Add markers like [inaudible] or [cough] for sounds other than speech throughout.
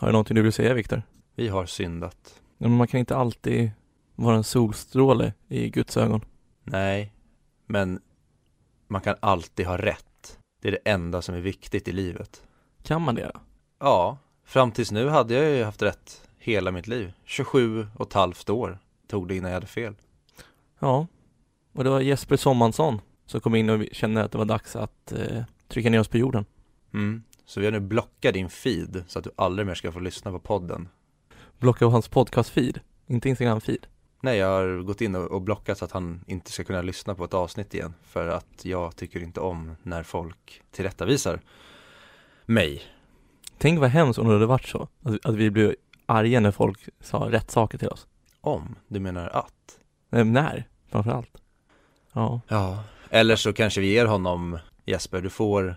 Har du någonting du vill säga Viktor? Vi har syndat. Men man kan inte alltid vara en solstråle i Guds ögon. Nej, men man kan alltid ha rätt. Det är det enda som är viktigt i livet. Kan man det? Ja, fram tills nu hade jag ju haft rätt hela mitt liv. 27 och ett halvt år tog det innan jag hade fel. Ja. Och det var Jesper Sommansson som kom in och kände att det var dags att eh, trycka ner oss på jorden. Mm. Så vi har nu blockat din feed så att du aldrig mer ska få lyssna på podden. Blocka hans podcast-feed, inte Instagram-feed. Nej, jag har gått in och, blockat så att han inte ska kunna lyssna på ett avsnitt igen. För att jag tycker inte om när folk tillrättavisar mig. Tänk vad hemskt om det hade varit så. Att, att vi blev arga när folk sa rätt saker till oss. Om, du menar att? Eh, när, framförallt. Ja. Ja. Eller så kanske vi ger honom, Jesper, du får,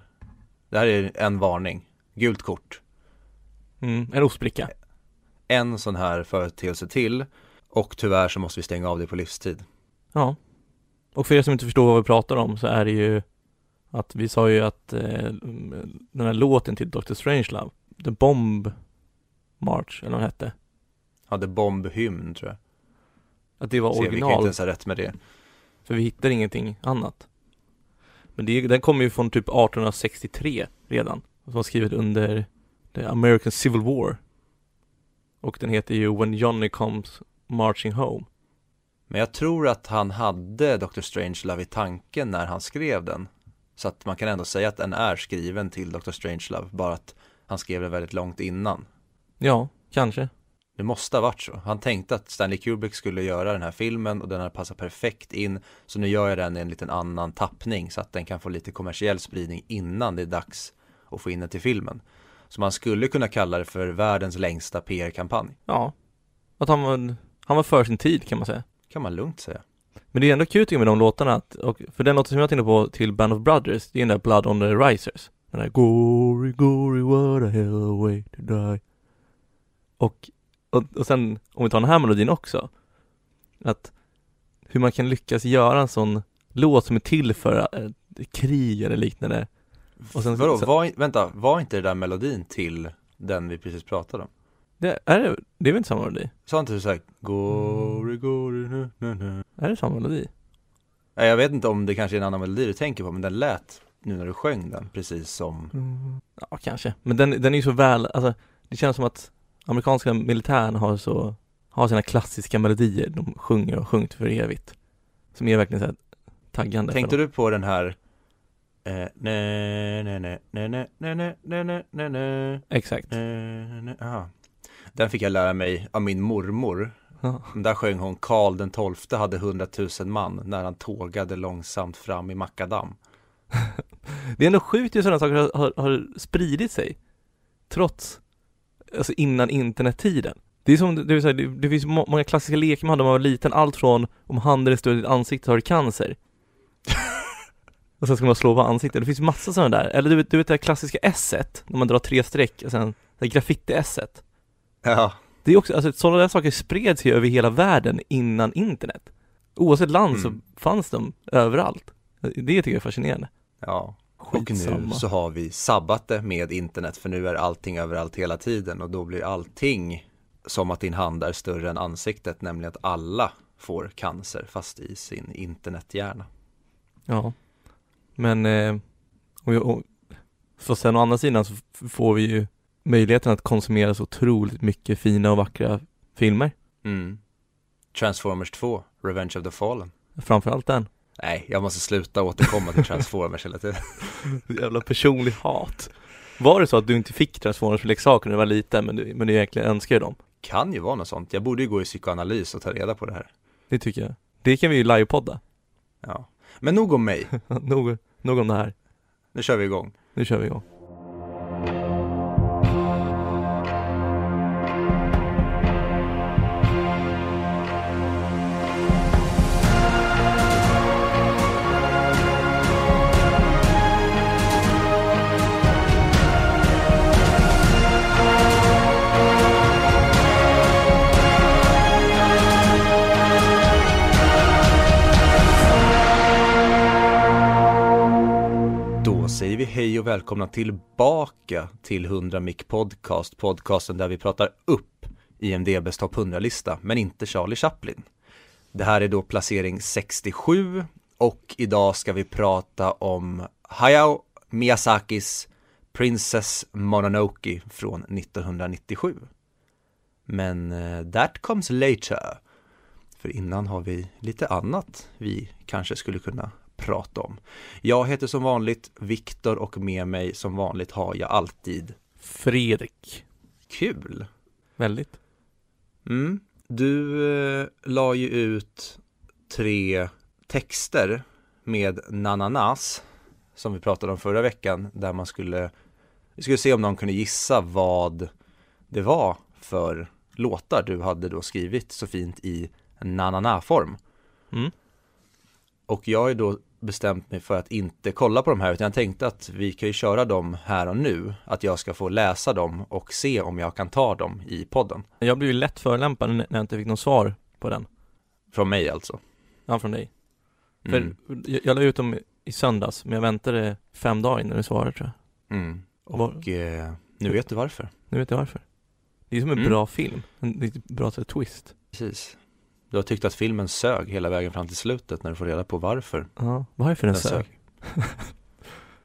det här är en varning, gult kort. Mm, en ostbricka. En sån här företeelse till och tyvärr så måste vi stänga av det på livstid. Ja. Och för er som inte förstår vad vi pratar om så är det ju att vi sa ju att eh, den här låten till Dr. Strangelove, The Bomb March, eller vad den hette, Hade bombhymn tror jag. att det var Se, vi kan inte original, ens ha rätt med det. för vi hittar ingenting annat. Men det, den kommer ju från typ 1863 redan, som var skrivet under the American Civil War. Och den heter ju When Johnny Comes Marching Home. Men jag tror att han hade Dr. Strangelove i tanken när han skrev den. Så att man kan ändå säga att den är skriven till Dr. Strangelove, bara att han skrev den väldigt långt innan. Ja, kanske. Det måste ha varit så. Han tänkte att Stanley Kubrick skulle göra den här filmen och den har passat perfekt in. Så nu gör jag den i en liten annan tappning så att den kan få lite kommersiell spridning innan det är dags att få in den till filmen. Så man skulle kunna kalla det för världens längsta PR-kampanj. Ja. Att han var, han var för sin tid kan man säga. Kan man lugnt säga. Men det är ändå kul med de låtarna att, och för den låten som jag tänkte på till Band of Brothers, det är den där Blood on the Risers. Den där Gory, gory, what a hell way to die. Och, och, och sen, om vi tar den här melodin också, att hur man kan lyckas göra en sån låt som är till för eh, krig eller liknande. Och sen, Vadå, så, var, vänta, var inte det där melodin till den vi precis pratade om? det, är det, det är väl inte samma melodi? Sa inte du såhär, gory, gory, nu, nu, nu. Är det samma melodi? Nej, Jag vet inte om det kanske är en annan melodi du tänker på, men den lät nu när du sjöng den precis som Ja, kanske. Men den, den är ju så väl, alltså det känns som att amerikanska militären har så, har sina klassiska melodier de sjunger och sjungit för evigt. Som är verkligen så här taggande. Tänkte du på den här Exakt. Den fick jag lära mig av min mormor. Ja. Där sjöng hon Karl den tolfte hade hundratusen man när han tågade långsamt fram i Makadam. det är ändå sjukt hur sådana saker har, har, har, spridit sig. Trots alltså innan internettiden. Det är som, det, vill säga, det, det finns må, många klassiska lekar man hade när man var liten, allt från om handen är större än ditt ansikte har du cancer. [laughs] och sen ska man slå på ansiktet, det finns massa sådana där. Eller du vet, du vet det här klassiska S-et, när man drar tre streck och sen, det här graffiti-S-et. Ja, Det är också, alltså sådana där saker spreds ju över hela världen innan internet. Oavsett land så Mm. fanns de överallt. Det tycker jag är fascinerande. ja Och nu Skitsamma. så har vi sabbat det med internet för nu är allting överallt hela tiden och då blir allting som att din hand är större än ansiktet, nämligen att alla får cancer fast i sin internethjärna. Ja. Men, eh, och, och, så sen å andra sidan så får vi ju möjligheten att konsumera så otroligt mycket fina och vackra filmer. Mm. Transformers 2, Revenge of the Fallen. Framförallt den. Nej, jag måste sluta återkomma till Transformers hela tiden. [laughs] Jävla personlig hat. Var det så att du inte fick Transformers-leksaker när du var liten, men du, men du egentligen önskade dem? Kan ju vara något sånt. Jag borde ju gå i psykoanalys och ta reda på det här. Det tycker jag. Det kan vi ju livepodda. Ja. Men nog om mig. [laughs] nog, nog om det här. Nu kör vi igång. Nu kör vi igång. Säger vi hej och välkomna tillbaka till 100 Mic Podcast, podcasten där vi pratar upp IMDBs topp 100-lista, men inte Charlie Chaplin. Det här är då placering 67 och idag ska vi prata om Hayao Miyazakis Princess Mononoke från 1997. Men uh, that comes later. För innan har vi lite annat vi kanske skulle kunna prata om. Jag heter som vanligt Viktor och med mig som vanligt har jag alltid Fredrik. Kul! Väldigt. Mm. Du eh, la ju ut tre texter med nananas som vi pratade om förra veckan där man skulle vi skulle se om någon kunde gissa vad det var för låtar du hade då skrivit så fint i nanana-form. Mm. Och jag har ju då bestämt mig för att inte kolla på de här utan jag tänkte att vi kan ju köra dem här och nu. Att jag ska få läsa dem och se om jag kan ta dem i podden. Jag blev ju lätt förolämpad när jag inte fick något svar på den. Från mig alltså. Ja, från dig. Mm. För jag, jag la ut dem i söndags, men jag väntade fem dagar innan du svarade tror jag. Mm. Var- Och eh, nu vet du varför. Nu vet jag varför. Det är som en Mm. bra film, en riktigt bra twist. Precis. Du har tyckt att filmen sög hela vägen fram till slutet när du får reda på varför Ja, varför den den sög? sög.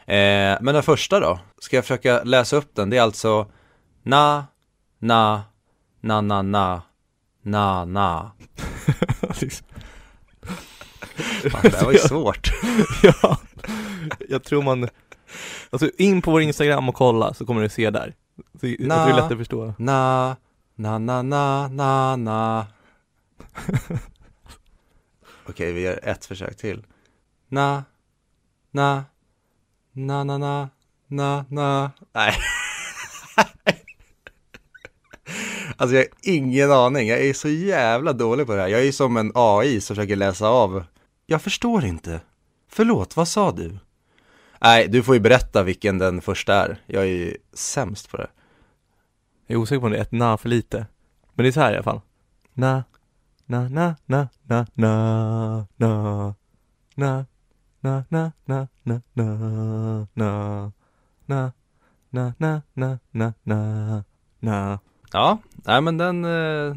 [laughs] eh, men den första då? Ska jag försöka läsa upp den? Det är alltså Na, na, na, na, na, na, na. [laughs] Fan, det här var ju svårt. [laughs] ja, jag tror man, alltså in på vår Instagram och kolla så kommer du se där. Så, jag tror det är lätt att förstå. Na, na, na, na, na, na. [laughs] Okej, vi gör ett försök till. Na, na, na, na, na, na, na. Nej. Alltså jag har ingen aning, jag är så jävla dålig på det här. Jag är ju som en AI som försöker läsa av. Jag förstår inte. Förlåt, vad sa du? Nej, du får ju berätta vilken den första är. Jag är ju sämst på det. Jag är osäker på om det är ett na för lite. Men det är så här i alla fall. Na, na, na, na, na, na, na, na, na, na, na, na, na, na, na, na, na, na, na, na, na. Ja, nej men den, eh,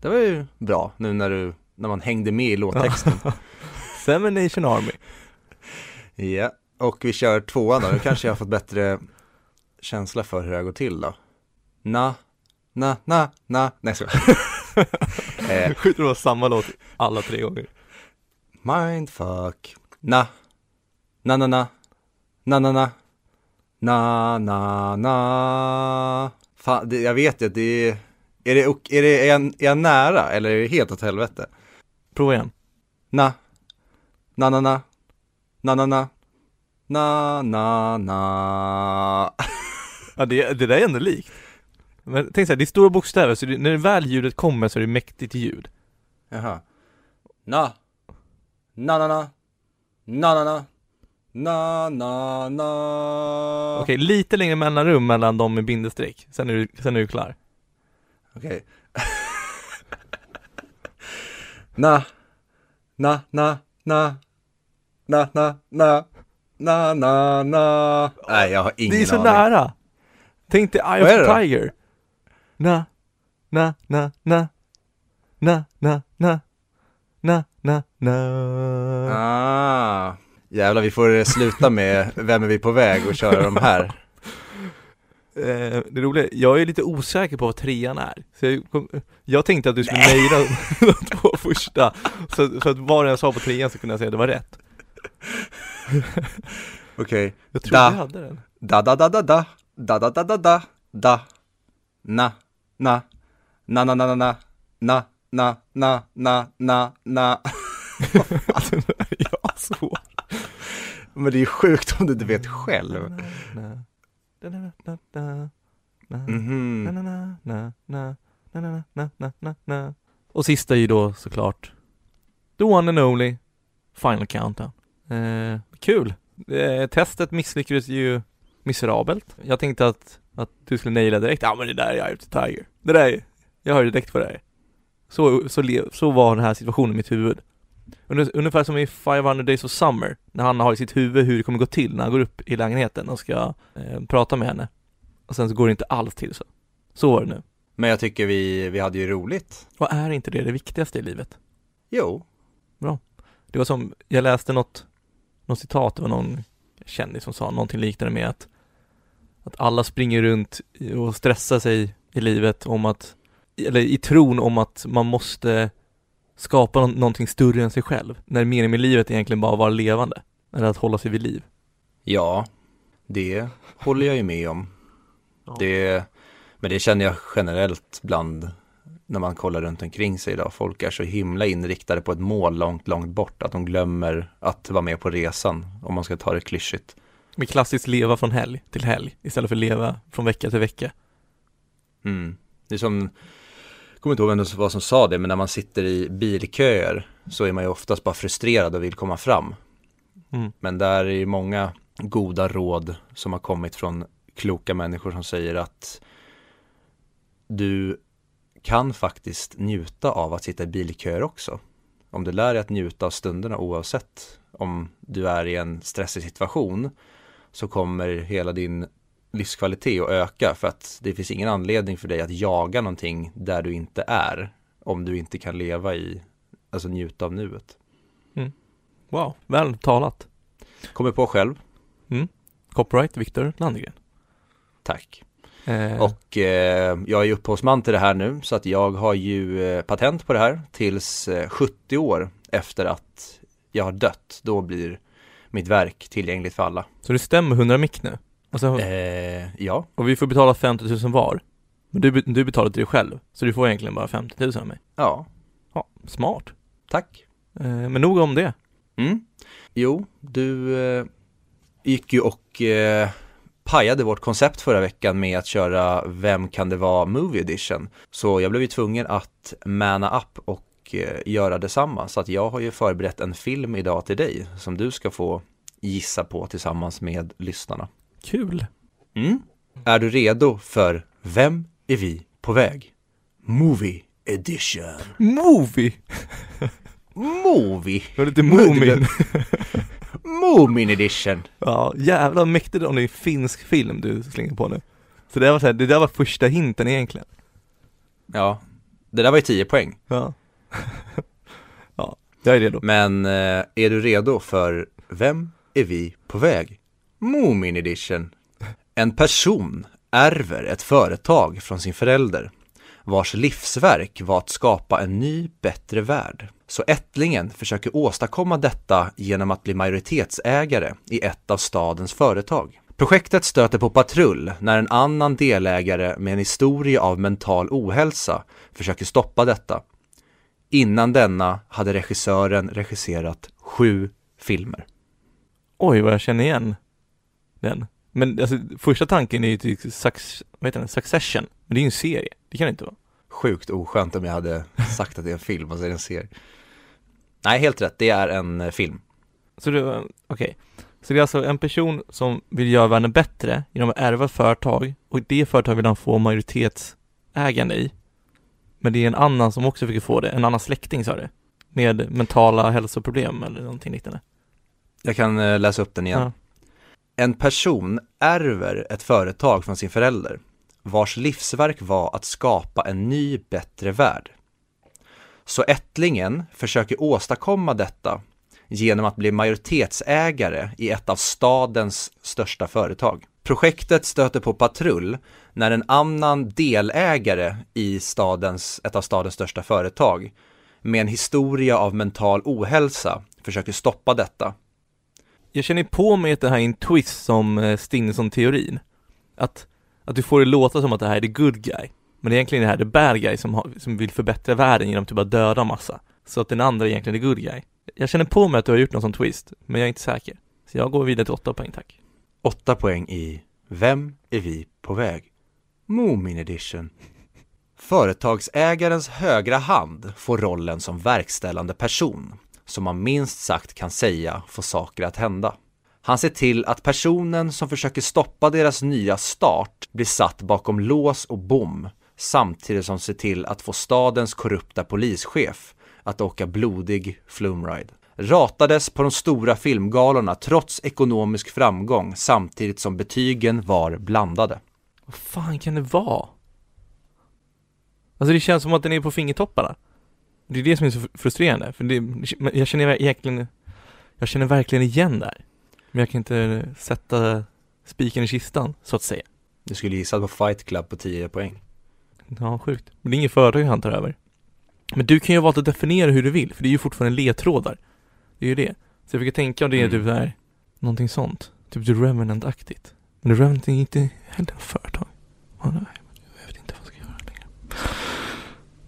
det var ju bra nu när du, när man hängde med i låttexten. Seven Nation Army. Ja, och vi kör tvåan då, nu kanske jag har fått bättre känsla för hur det här går till då. Na, na, na, na, nej så. Eh. Sjukt det var samma låt alla tre gånger. Mindfuck. Na. Na na na. Na na na. Na na na. Fan, det, jag vet ju att det är... Är, det, är, det, är, jag, är jag nära eller är det helt åt helvete? Prova igen. Na. Na na na. Na na na. Na na na. ja, det, det där är ändå likt. Men tänk såhär, det är stora bokstäver, så det, när väl ljudet kommer så är det mäktigt ljud. Jaha. Na. Na na na. Na na na. Na na na. Okej, lite längre mellanrum mellan dem med bindestreck. Sen är du, sen är du klar. Okej. na. Na na na. Na na na. Na na na. Nej, jag har ingen aning. Det är så aning. nära. Tänk dig Eye of the Tiger. Na, na, na, na, na, na, na, na, na, na. Ah. Jävlar, vi får sluta med Vem är vi på väg och köra de här. Eh, det roliga, jag är lite osäker på vad trean är. Så jag, kom, jag tänkte att du skulle mejla de två första, så, så att vad jag sa på trean så kunde jag säga att det var rätt. Okej. Jag tror Da. jag hade den. Da da da da da da da da da da da na na na na na na na na na na na na Alltså, jag har svårt. Men det är ju sjukt om du inte vet själv Mhm. Och sista är ju då såklart The one and only Final Countdown. Eh, kul! Eh, testet misslyckades ju miserabelt. Jag tänkte att, att du skulle naila direkt. Ja men det där är Eye of the Tiger. Det där är, jag hör direkt vad det är. Så, så, så var den här situationen i mitt huvud. Ungef- Ungefär som i 500 Days of Summer, när han har i sitt huvud hur det kommer gå till när han går upp i lägenheten och ska eh, prata med henne. Och sen så går det inte alls till så. Så var det nu. Men jag tycker vi, vi hade ju roligt. Och är inte det det viktigaste i livet? Jo, Det var som, jag läste något, något citat, det var någon kändis som sa någonting liknande med att, att alla springer runt och stressar sig i livet om att, eller i tron om att man måste skapa nå- någonting större än sig själv, när meningen med livet är egentligen bara att vara levande, eller att hålla sig vid liv. ja, det håller jag ju med om. Ja. Det, men det känner jag generellt bland när man kollar runt omkring sig idag. Folk är så himla inriktade på ett mål långt, långt bort att de glömmer att vara med på resan, om man ska ta det klyschigt. Med klassiskt leva från helg till helg, istället för leva från vecka till vecka. Mm. Det är som, jag kommer inte ihåg vem det var som sa det, men när man sitter i bilköer så är man ju oftast bara frustrerad och vill komma fram. Mm. Men där är ju många goda råd som har kommit från kloka människor som säger att du kan faktiskt njuta av att sitta i bilköer också. Om du lär dig att njuta av stunderna oavsett om du är i en stressig situation så kommer hela din livskvalitet att öka för att det finns ingen anledning för dig att jaga någonting där du inte är om du inte kan leva i, alltså njuta av nuet. Wow, väl talat. Kommer på själv, Copyright Viktor Landegren. tack. Eh, Och eh, jag är upphovsman till det här nu så att jag har ju eh, patent på det här tills eh, 70 år efter att jag har dött. Då blir mitt verk tillgängligt för alla. Så det stämmer 100 mick nu? Alltså, Eh, ja, och vi får betala 50 000 var. Men du, du betalar till dig själv, så du får egentligen bara 50 000 av mig. ja, Ja, smart. tack. Eh, men nog om det. Mm. Jo, du eh, gick ju och eh, pajade vårt koncept förra veckan med att köra Vem kan det vara Movie Edition. Så jag blev ju tvungen att mana up och eh, göra detsamma. Så att jag har ju förberett en film idag till dig som du ska få gissa på tillsammans med lyssnarna. Kul. Mm. Är du redo för Vem är vi på väg? Movie Edition. Movie! Movie. Det var lite Moomin. Moomin Edition. ja, jävla mäktigt om det är en finsk film du slänger på nu. Så det, var så här, det där var första hinten egentligen. Ja, det där var ju 10 poäng. Ja. [laughs] ja, jag är redo. Men eh, är du redo för Vem är vi på väg? Moomin edition. En person ärver ett företag från sin förälder vars livsverk var att skapa en ny, bättre värld. Så ättlingen försöker åstadkomma detta genom att bli majoritetsägare i ett av stadens företag. Projektet stöter på patrull när en annan delägare med en historia av mental ohälsa försöker stoppa detta. Innan denna hade regissören regisserat sju filmer. Oj, vad jag känner igen den. Men alltså, första tanken är ju till sax, vad heter den? Succession. Men det är ju en serie. Det kan det inte vara. Sjukt oskönt om jag hade sagt att det är en film och så är det en serie. Nej, helt rätt. Det är en eh, film. Så det, okej. Så det är alltså en person som vill göra världen bättre genom att ärva företag och det företaget vill han få majoritetsägande i. Men det är en annan som också fick få det, en annan släkting sa det. Med mentala hälsoproblem eller någonting liknande. Jag kan eh, läsa upp den igen. Ja. En person ärver ett företag från sin förälder vars livsverk var att skapa en ny, bättre värld. Så ättlingen försöker åstadkomma detta genom att bli majoritetsägare i ett av stadens största företag. Projektet stöter på patrull när en annan delägare i stadens, ett av stadens största företag med en historia av mental ohälsa försöker stoppa detta. Jag känner på mig att det här är en twist som eh, Stinson-teorin. Att, att du får det låta som att det här är the good guy. Men det är egentligen det här the bad guy som, har, som vill förbättra världen genom typ att döda massa. Så att den andra är egentligen the good guy. Jag känner på mig att du har gjort någon sån twist, men jag är inte säker. Så jag går vidare till åtta poäng tack. Åtta poäng i Vem är vi på väg? Moomin edition. Företagsägarens högra hand får rollen som verkställande person, som man minst sagt kan säga får saker att hända. Han ser till att personen som försöker stoppa deras nya start blir satt bakom lås och bom, samtidigt som ser till att få stadens korrupta polischef att åka blodig flumride. Ratades på de stora filmgalorna trots ekonomisk framgång samtidigt som betygen var blandade. Vad fan kan det vara? Alltså det känns som att den är på fingertopparna. Det är det som är så frustrerande, för det, jag känner egentligen, jag känner verkligen igen det här. Men jag kan inte sätta spiken i kistan, så att säga. Du skulle gissa på Fight Club på 10 poäng. Ja, sjukt. Men det är inget företag han tar över. Men du kan ju valt att definiera hur du vill, för det är ju fortfarande ledtrådar. Det är ju det. Så jag fick tänka om det är Mm. typ där, någonting sånt. Typ The Revenant-aktigt. Men The Revenant är inte heller företag. Åh, nej, jag vet inte vad jag ska göra längre.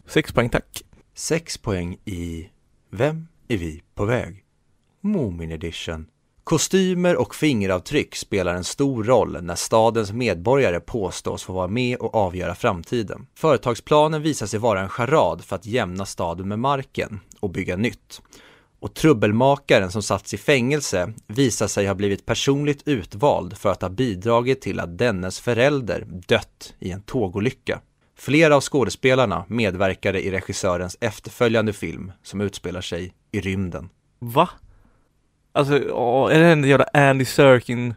Sex poäng, tack. Sex poäng i Vem är vi på väg? Moomin edition. Kostymer och fingeravtryck spelar en stor roll när stadens medborgare påstås få vara med och avgöra framtiden. Företagsplanen visar sig vara en charad för att jämna staden med marken och bygga nytt. Och trubbelmakaren som satts i fängelse visar sig ha blivit personligt utvald för att ha bidragit till att dennes förälder dött i en tågolycka. Flera av skådespelarna medverkade i regissörens efterföljande film som utspelar sig i rymden. Va? Alltså, åh, är det en jävla Andy Serkin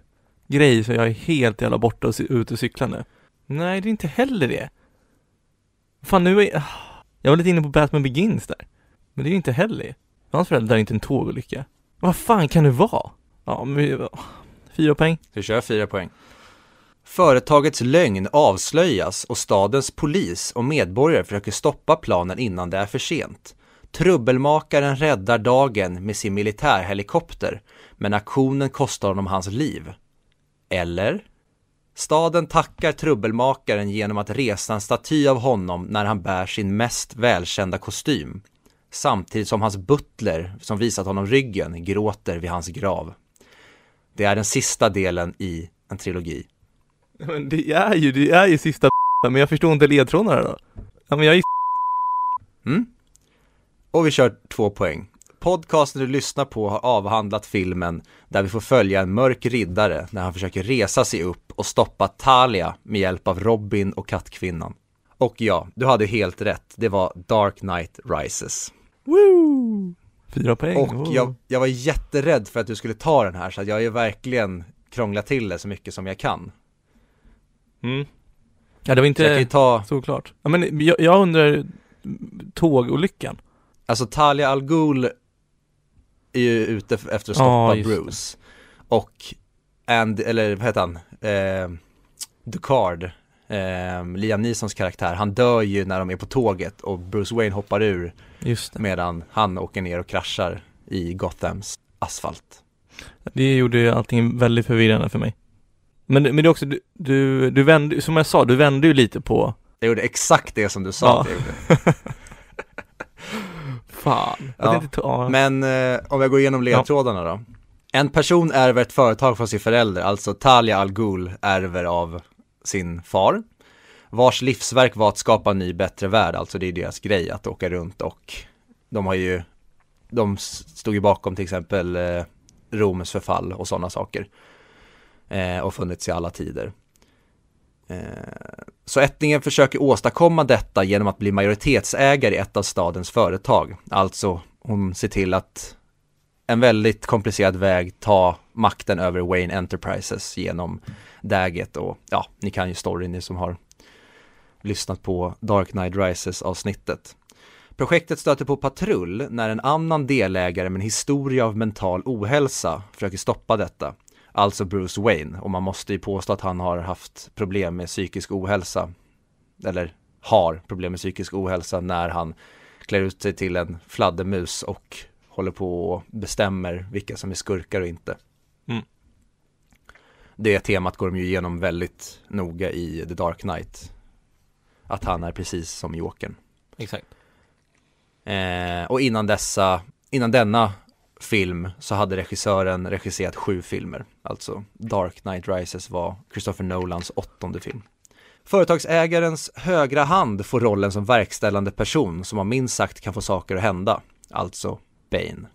grej så jag är helt jävla borta och ute och cyklar nu? Nej, det är inte heller det. Fan, nu är jag var lite inne på Batman Begins där. Men det är ju inte heller det. Hans föräldrar är inte en tågolycka. Vad fan kan det vara? Ja, men, fyra poäng. Vi kör fyra poäng. Företagets lögn avslöjas och stadens polis och medborgare försöker stoppa planen innan det är för sent. Trubbelmakaren räddar dagen med sin militärhelikopter, men aktionen kostar honom hans liv. Eller? Staden tackar trubbelmakaren genom att resa en staty av honom när han bär sin mest välkända kostym. Samtidigt som hans butler, som visat honom ryggen, gråter vid hans grav. Det är den sista delen i en trilogi. [laughs] Men det är ju, det är ju sista [laughs] men jag förstår inte ledtrådarna då. Ja, men jag är [laughs] Mm? Och vi kör två poäng. Podcasten du lyssnar på har avhandlat filmen där vi får följa en mörk riddare när han försöker resa sig upp och stoppa Talia med hjälp av Robin och kattkvinnan. Och ja, du hade helt rätt. Det var Dark Knight Rises. Woo! Fyra poäng. Och jag, jag var jätterädd för att du skulle ta den här så att jag har ju verkligen krånglat till det så mycket som jag kan. Mm. Ja, det var inte jag ta, såklart. Ja, men jag, jag undrar, tågolyckan? alltså Talia Al Ghul är ju ute efter att stoppa det. Bruce. Och And, eller vad heter han? Eh, Ducard, eh, Liam Neesons karaktär, han dör ju när de är på tåget och Bruce Wayne hoppar ur Just det. medan han åker ner och kraschar i Gothams asfalt. Det gjorde ju allting väldigt förvirrande för mig. Men, men det är också, du, du, du vände, som jag sa, du vände ju lite på, Jag gjorde exakt det som du sa Ja. att jag gjorde. [laughs] fan. Ja, inte ja. Men eh, om jag går igenom ledtrådarna då. En person ärver ett företag från sin förälder, alltså Talia Al Ghul ärver av sin far. Vars livsverk var att skapa en ny bättre värld, alltså det är deras grej att åka runt och de har ju, de stod ju bakom till exempel eh, Roms förfall och sådana saker. Eh, och funnits i alla tider. Eh, så ättningen försöker åstadkomma detta genom att bli majoritetsägare i ett av stadens företag. Alltså hon ser till att en väldigt komplicerad väg ta makten över Wayne Enterprises genom daget och ja, ni kan ju storyn ni som har lyssnat på Dark Knight Rises avsnittet. Projektet stöter på patrull när en annan delägare med en historia av mental ohälsa försöker stoppa detta. Alltså Bruce Wayne och man måste ju påstå att han har haft problem med psykisk ohälsa. Eller har problem med psykisk ohälsa när han klär ut sig till en fladdermus och håller på och bestämmer vilka som är skurkar och inte. Mm. Det temat går de ju igenom väldigt noga i The Dark Knight. Att han är precis som Jokern. Exakt. Eh, och innan dessa, innan denna film så hade regissören regisserat sju filmer. Alltså Dark Knight Rises var Christopher Nolans åttonde film. Företagsägarens högra hand får rollen som verkställande person som man minst sagt kan få saker att hända. Alltså Bane.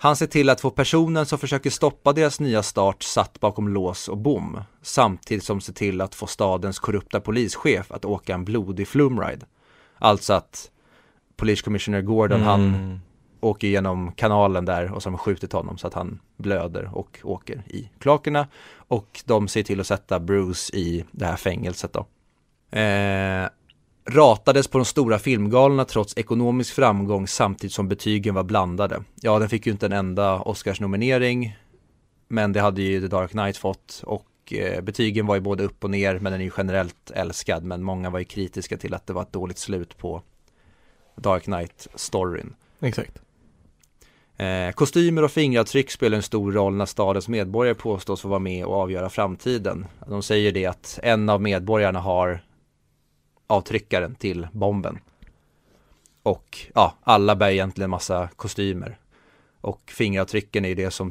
Han ser till att få personen som försöker stoppa deras nya start satt bakom lås och bom. Samtidigt som ser till att få stadens korrupta polischef att åka en blodig flumride. Alltså att Police Commissioner Gordon, han mm åker genom kanalen där och som skjutit honom så att han blöder och åker i klakerna. Och de ser till att sätta Bruce i det här fängelset då. Eh, ratades på de stora filmgalorna trots ekonomisk framgång samtidigt som betygen var blandade. Ja, den fick ju inte en enda Oscarsnominering, men det hade ju The Dark Knight fått och eh, betygen var ju både upp och ner, men den är ju generellt älskad, men många var ju kritiska till att det var ett dåligt slut på Dark Knight-storyn. Exakt. Eh, kostymer och fingeravtryck spelar en stor roll när stadens medborgare påstås få vara med och avgöra framtiden. De säger det att en av medborgarna har avtryckaren till bomben. Och ja, alla bär egentligen massa kostymer. Och fingeravtrycken är det som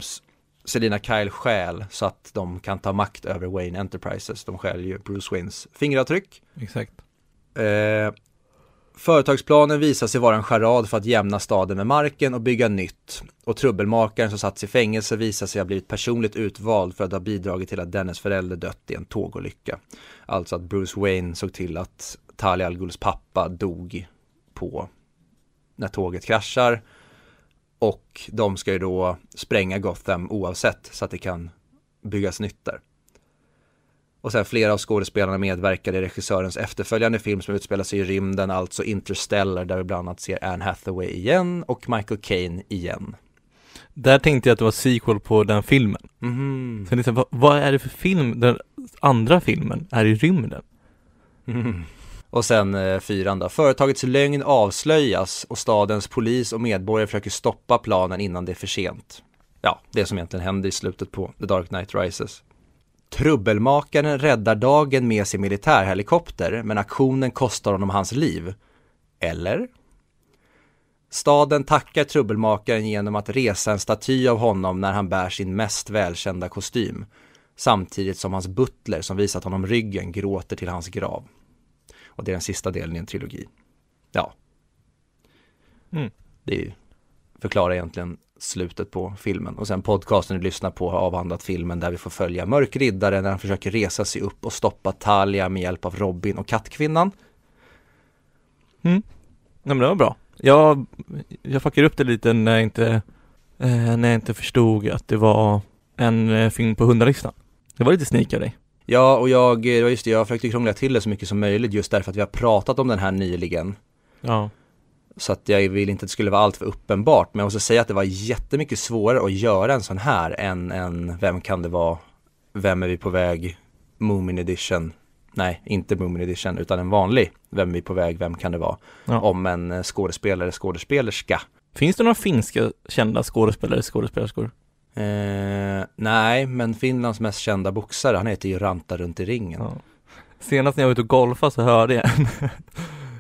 Selina Kyle stjäl så att de kan ta makt över Wayne Enterprises. De stjäl ju Bruce Waynes fingeravtryck. Exakt. Eh, företagsplanen visar sig vara en charad för att jämna staden med marken och bygga nytt. Och trubbelmakaren som satts i fängelse visar sig ha blivit personligt utvald för att ha bidragit till att Dennis förälder dött i en tågolycka. Alltså att Bruce Wayne såg till att Talia al Ghuls pappa dog på när tåget kraschar. Och de ska ju då spränga Gotham oavsett så att det kan byggas nytt där. Och sen flera av skådespelarna medverkar i regissörens efterföljande film som utspelar sig i rymden, alltså Interstellar, där vi bland annat ser Anne Hathaway igen och Michael Caine igen. Där tänkte jag att det var sequel på den filmen. Mhm. Så liksom, vad, vad är det för film, den andra filmen är i rymden? Mhm. Och sen eh, fyran då. Företagets lögn avslöjas och stadens polis och medborgare försöker stoppa planen innan det är för sent. Ja, det som egentligen händer i slutet på The Dark Knight Rises. Trubbelmakaren räddar dagen med sin militärhelikopter, men aktionen kostar honom hans liv. Eller? Staden tackar trubbelmakaren genom att resa en staty av honom när han bär sin mest välkända kostym. Samtidigt som hans butler som visat honom ryggen gråter till hans grav. Och det är den sista delen i en trilogi. Ja. Mm. Det förklarar egentligen slutet på filmen. Och sen podcasten du lyssnar på har avhandlat filmen där vi får följa Mörk Riddare när han försöker resa sig upp och stoppa Talia med hjälp av Robin och Kattkvinnan. Nej men det var bra. Jag, jag fuckade upp det lite när jag inte, eh, när jag inte förstod att det var en eh, film på hundralistan. Det var lite sneak av dig. Ja, och jag, var just det, jag försökte krångla till det så mycket som möjligt just därför att vi har pratat om den här nyligen. Ja. Så att jag vill inte att det skulle vara allt för uppenbart. Men jag måste säga att det var jättemycket svårare att göra en sån här än en Vem kan det vara? Vem är vi på väg? Moomin edition. Nej, inte Moomin edition utan en vanlig Vem är vi på väg? Vem kan det vara? Ja. Om en eh, skådespelare, skådespelerska. Finns det några finska kända skådespelare, skådespelerskor? Eh, nej, men Finlands mest kända boxare, han heter ju Ranta runt i ringen. Ja. Senast när jag var ute och golfade så hörde jag en, [laughs]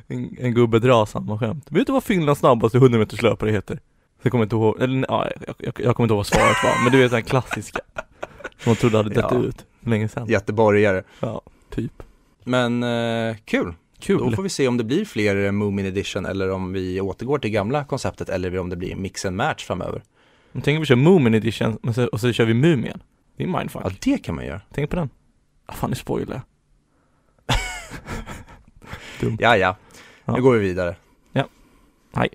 en, en gubbe dra samma skämt. Vet du vad Finlands snabbaste 100 meters löpare heter? Jag kommer inte ihåg, eller ja, jag, jag, jag kommer inte ihåg vad svaret var, men du vet den klassiska. Som man trodde hade dött Ja. ut länge sedan. Göteborgare. Ja, typ. Men eh, kul. Kul. Då får vi se om det blir fler Moomin edition eller om vi återgår till gamla konceptet eller om det blir mix and match framöver. Jag tänker vi kör Moomin edition men så, och så kör vi Mumien. Det är mindfuck. Ja, det kan man göra. Tänk på den. Ah, fan, det spoilar [laughs] Dumt. Ja, ja. Ja. Nu går vi vidare. Hej.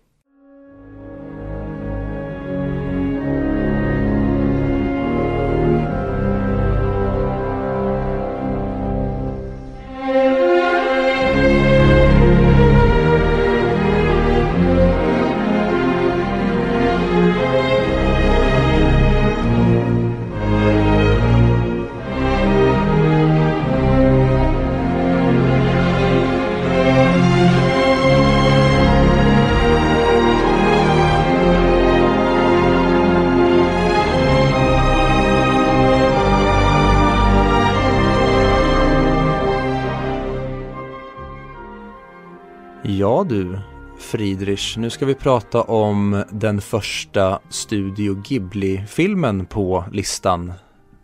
Friedrich, nu ska vi prata om den första Studio Ghibli-filmen på listan.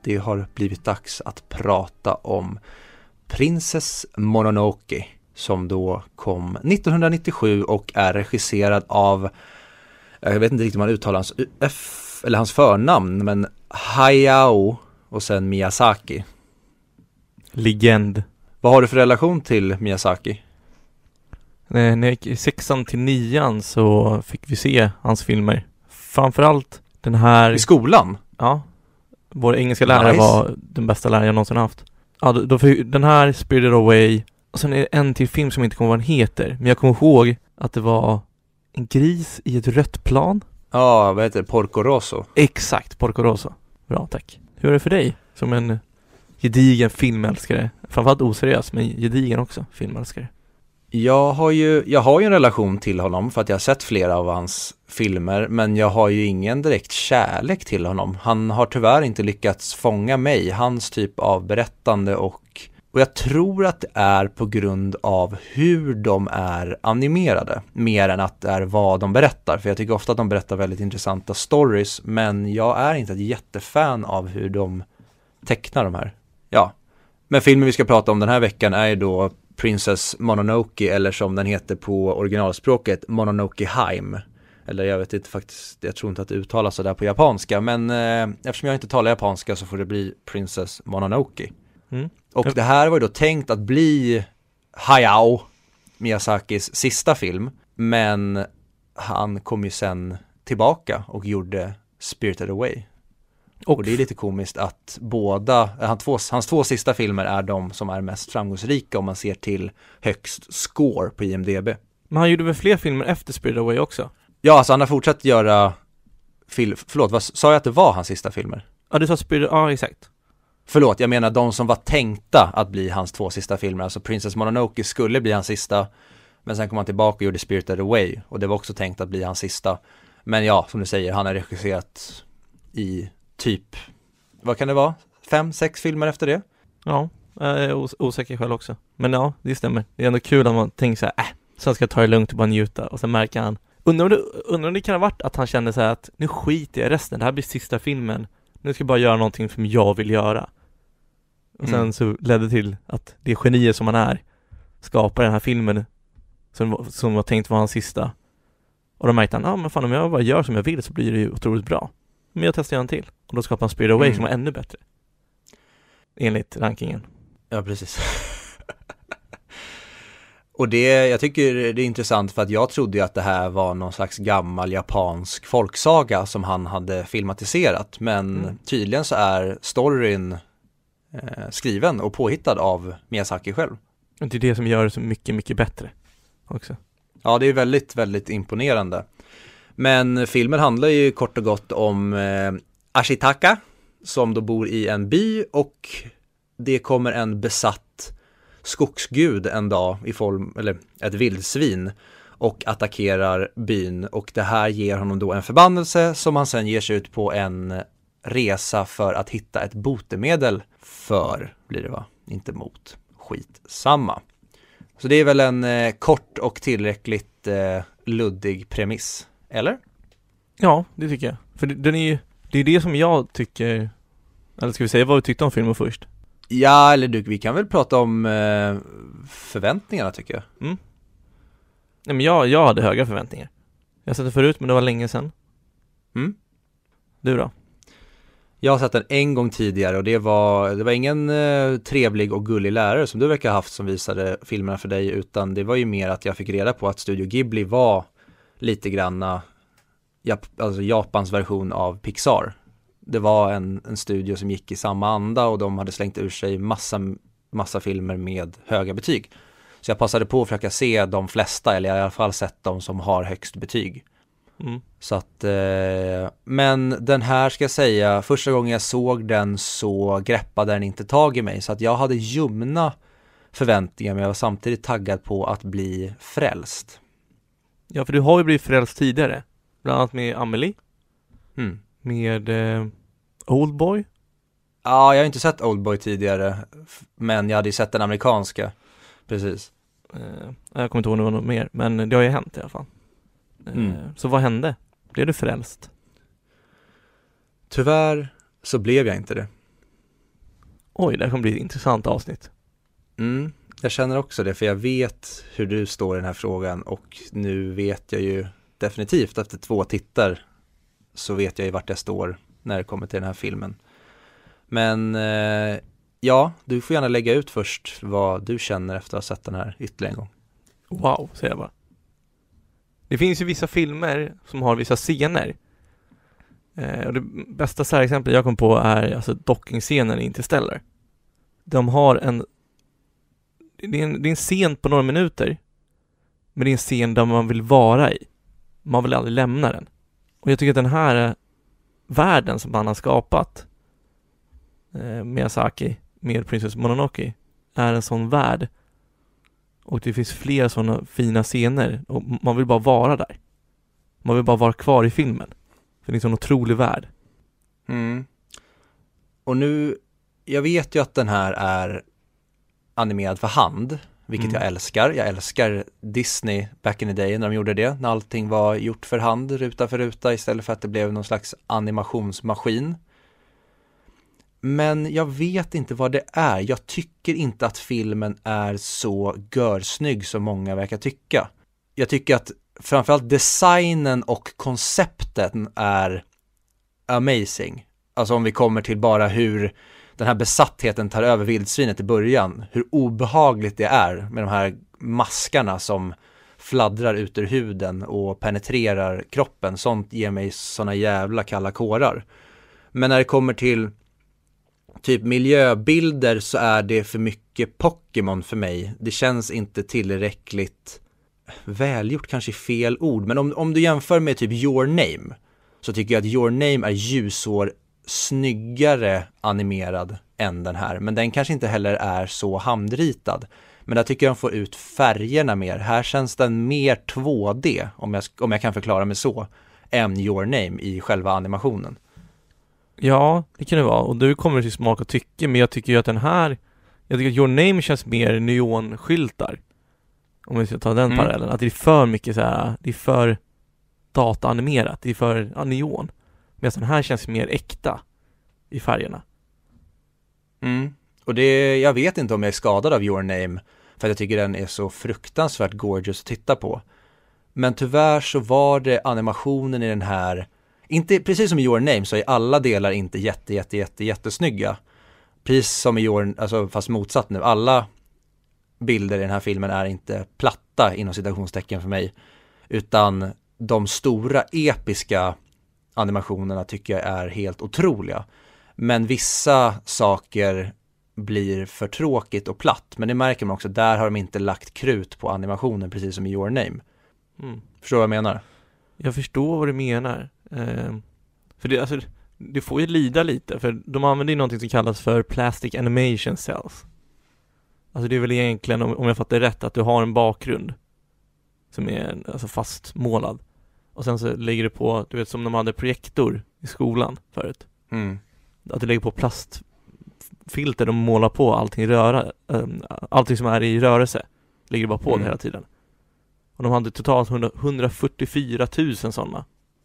Det har blivit dags att prata om Princess Mononoke som då kom 1997 och är regisserad av, jag vet inte riktigt hur man uttalar hans, F, eller hans förnamn, men Hayao och sen Miyazaki. Legend. Vad har du för relation till Miyazaki? När jag gick i sexan till nian så fick vi se hans filmer. Framförallt den här, I skolan? ja, vår engelska lärare Nice. var den bästa läraren jag någonsin haft. Ja, då, då fick, den här, Spirited Away, och sen är det en till film som jag inte kommer ihåg vad den heter, men jag kommer ihåg att det var en gris i ett rött plan. Ja, vad heter det? Porco Rosso? Exakt, Porco Rosso. Bra, tack. Hur är det för dig som en gedigen filmälskare? Framförallt oseriös, men gedigen också filmälskare. Jag har ju, jag har ju en relation till honom för att jag har sett flera av hans filmer men jag har ju ingen direkt kärlek till honom. Han har tyvärr inte lyckats fånga mig, hans typ av berättande och och jag tror att det är på grund av hur de är animerade mer än att det är vad de berättar. För jag tycker ofta att de berättar väldigt intressanta stories men jag är inte ett jättefan av hur de tecknar de här. Ja, men filmen vi ska prata om den här veckan är ju då Princess Mononoke eller som den heter på originalspråket Mononoke Heim. Eller jag vet inte faktiskt, jag tror inte att det uttalas sådär på japanska men eh, eftersom jag inte talar japanska så får det bli Princess Mononoke. Mm. Och det här var ju då tänkt att bli Hayao Miyazakis sista film men han kom ju sen tillbaka och gjorde Spirited Away. Och, det är lite komiskt att båda, han två, hans två sista filmer är de som är mest framgångsrika om man ser till högst score på IMDB. Men han gjorde väl fler filmer efter Spirited Away också? Ja, alltså han har fortsatt göra film, förlåt, vad sa jag att det var hans sista filmer? Ja, du sa Spirited, ja exakt. Förlåt, jag menar de som var tänkta att bli hans två sista filmer, alltså Princess Mononoke skulle bli hans sista, men sen kom han tillbaka och gjorde Spirited Away och det var också tänkt att bli hans sista. Men ja, som du säger, han har regisserat i typ, vad kan det vara? Fem, sex filmer efter det? Ja, jag är os- osäker själv också. Men ja, det stämmer. Det är ändå kul att man tänker så här, äh, så ska jag ta det lugnt och bara njuta och sen märker han Undrar om det, undrar om det kan ha varit att han kände så här att nu skiter jag i resten, det här blir sista filmen Nu ska jag bara göra någonting som jag vill göra Och sen Mm. så ledde det till att det geniet som han är skapar den här filmen som, som var tänkt vara hans sista Och då märkte han, ja ah, men fan om jag bara gör som jag vill så blir det ju otroligt bra Men jag testar en till Och då skapar han Spirit Away Mm. som var ännu bättre Enligt rankingen Ja, precis. [laughs] Och det, jag tycker det är intressant för att jag trodde ju att det här var någon slags gammal japansk folksaga som han hade filmatiserat. Men Mm. tydligen så är storyn eh, skriven och påhittad av Miyazaki själv. Och det är det som gör det så mycket, mycket bättre också. Ja, det är väldigt, väldigt imponerande. Men filmen handlar ju kort och gott om eh, Ashitaka som då bor i en by och det kommer en besatt skogsgud en dag i form, eller ett vildsvin och attackerar byn och det här ger honom då en förbannelse som han sen ger sig ut på en resa för att hitta ett botemedel för, blir det va? Inte mot. Skitsamma. Så det är väl en eh, kort och tillräckligt eh, luddig premiss, eller? Ja, det tycker jag. För den är ju, det är det som jag tycker, eller ska vi säga vad vi tyckte om filmen först? Ja, eller du, vi kan väl prata om eh, förväntningarna tycker jag. Nej men jag, jag hade höga förväntningar. Jag har sett det förut men det var länge sedan. Mm. Du då? Jag har sett den en gång tidigare och det var, det var ingen eh, trevlig och gullig lärare som du verkar ha haft som visade filmerna för dig utan det var ju mer att jag fick reda på att Studio Ghibli var lite granna Jap alltså Japans version av Pixar. Det var en, en studio som gick i samma anda och de hade slängt ur sig massa, massa filmer med höga betyg. Så jag passade på att försöka se de flesta, eller jag har i alla fall sett de som har högst betyg. Mm. Så att, eh, men den här ska jag säga, första gången jag såg den så greppade den inte tag i mig. Så att jag hade ljumna förväntningar men jag var samtidigt taggad på att bli frälst. Ja för du har ju blivit frälst tidigare. Bland annat med Amelie, Mm. med eh, Oldboy. Ja, jag har inte sett Oldboy tidigare, men jag hade ju sett den amerikanska. Precis. Eh, jag kommer inte ihåg något mer, men det har ju hänt i alla fall. Eh, Mm. Så vad hände? Blev du frälst? Tyvärr så blev jag inte det. Oj, det här kommer bli ett intressant avsnitt. Mm, jag känner också det, för jag vet hur du står i den här frågan och nu vet jag ju definitivt efter två tittar så vet jag ju vart jag står när det kommer till den här filmen. Men eh, ja, du får gärna lägga ut först vad du känner efter att ha sett den här ytterligare en gång. wow, säger jag bara. Det finns ju vissa filmer som har vissa scener. Eh, och det bästa särexemplet jag kom på är alltså dockingscenen i Interstellar. De har en det är, en, det är en scen på några minuter men det är en scen där man vill vara i. Man vill aldrig lämna den. Och jag tycker att den här eh, världen som han har skapat eh, Miyazaki med Princess Mononoke är en sån värld och det finns flera sådana fina scener och man vill bara vara där. Man vill bara vara kvar i filmen. För det är en sån otrolig värld. Mm. Och nu, jag vet ju att den här är animerad för hand, vilket Mm. jag älskar. Jag älskar Disney back in the day när de gjorde det, när allting var gjort för hand, ruta för ruta, istället för att det blev någon slags animationsmaskin. Men jag vet inte vad det är. Jag tycker inte att filmen är så görsnygg som många verkar tycka. Jag tycker att framförallt designen och koncepten är amazing. Alltså om vi kommer till bara hur den här besattheten tar över vildsvinet i början, hur obehagligt det är med de här maskarna som fladdrar ut ur huden och penetrerar kroppen. Sånt ger mig såna jävla kalla kårar. Men när det kommer till typ miljöbilder så är det för mycket Pokémon för mig. Det känns inte tillräckligt välgjort kanske fel ord, men om, om du jämför med typ Your Name så tycker jag att Your Name är ljusår snyggare animerad än den här, men den kanske inte heller är så handritad. Men där tycker jag de får ut färgerna mer. Här känns den mer 2D, om jag, om jag kan förklara mig så, än Your Name i själva animationen. Ja, det kan det vara. Och du kommer till smak och tycke, men jag tycker ju att den här Jag tycker att Your Name känns mer neonskyltar Om vi ska ta den Mm. parallellen, att det är för mycket så här, det är för dataanimerat, det är för ja, neon Medan den här känns mer äkta i färgerna Mm. Och det, jag vet inte om jag är skadad av Your Name, för att jag tycker den är så fruktansvärt gorgeous att titta på. Men tyvärr så var det animationen i den här, inte precis som i Your Name så är alla delar inte jätte, jätte, jätte, jättesnygga. Precis som i Your, alltså fast motsatt nu, alla bilder i den här filmen är inte platta inom citationstecken för mig, utan de stora episka animationerna tycker jag är helt otroliga. Men vissa saker blir för tråkigt och platt. Men det märker man också, där har de inte lagt krut på animationen precis som i Your Name. mm. Förstår du vad jag menar? Jag förstår vad du menar eh, För det, alltså, du får ju lida lite, för de använder ju någonting som kallas för Plastic Animation Cells Alltså det är väl egentligen, om, om jag fattar rätt, att du har en bakgrund Som är alltså fastmålad Och sen så lägger du på, du vet som de hade projektor i skolan förut. Mm. Att du lägger på plastfilter och målar på allting röra, eh, allting som är i rörelse. Lägger du bara på Mm. det hela tiden. Och de hade totalt 100, 144 000 sådana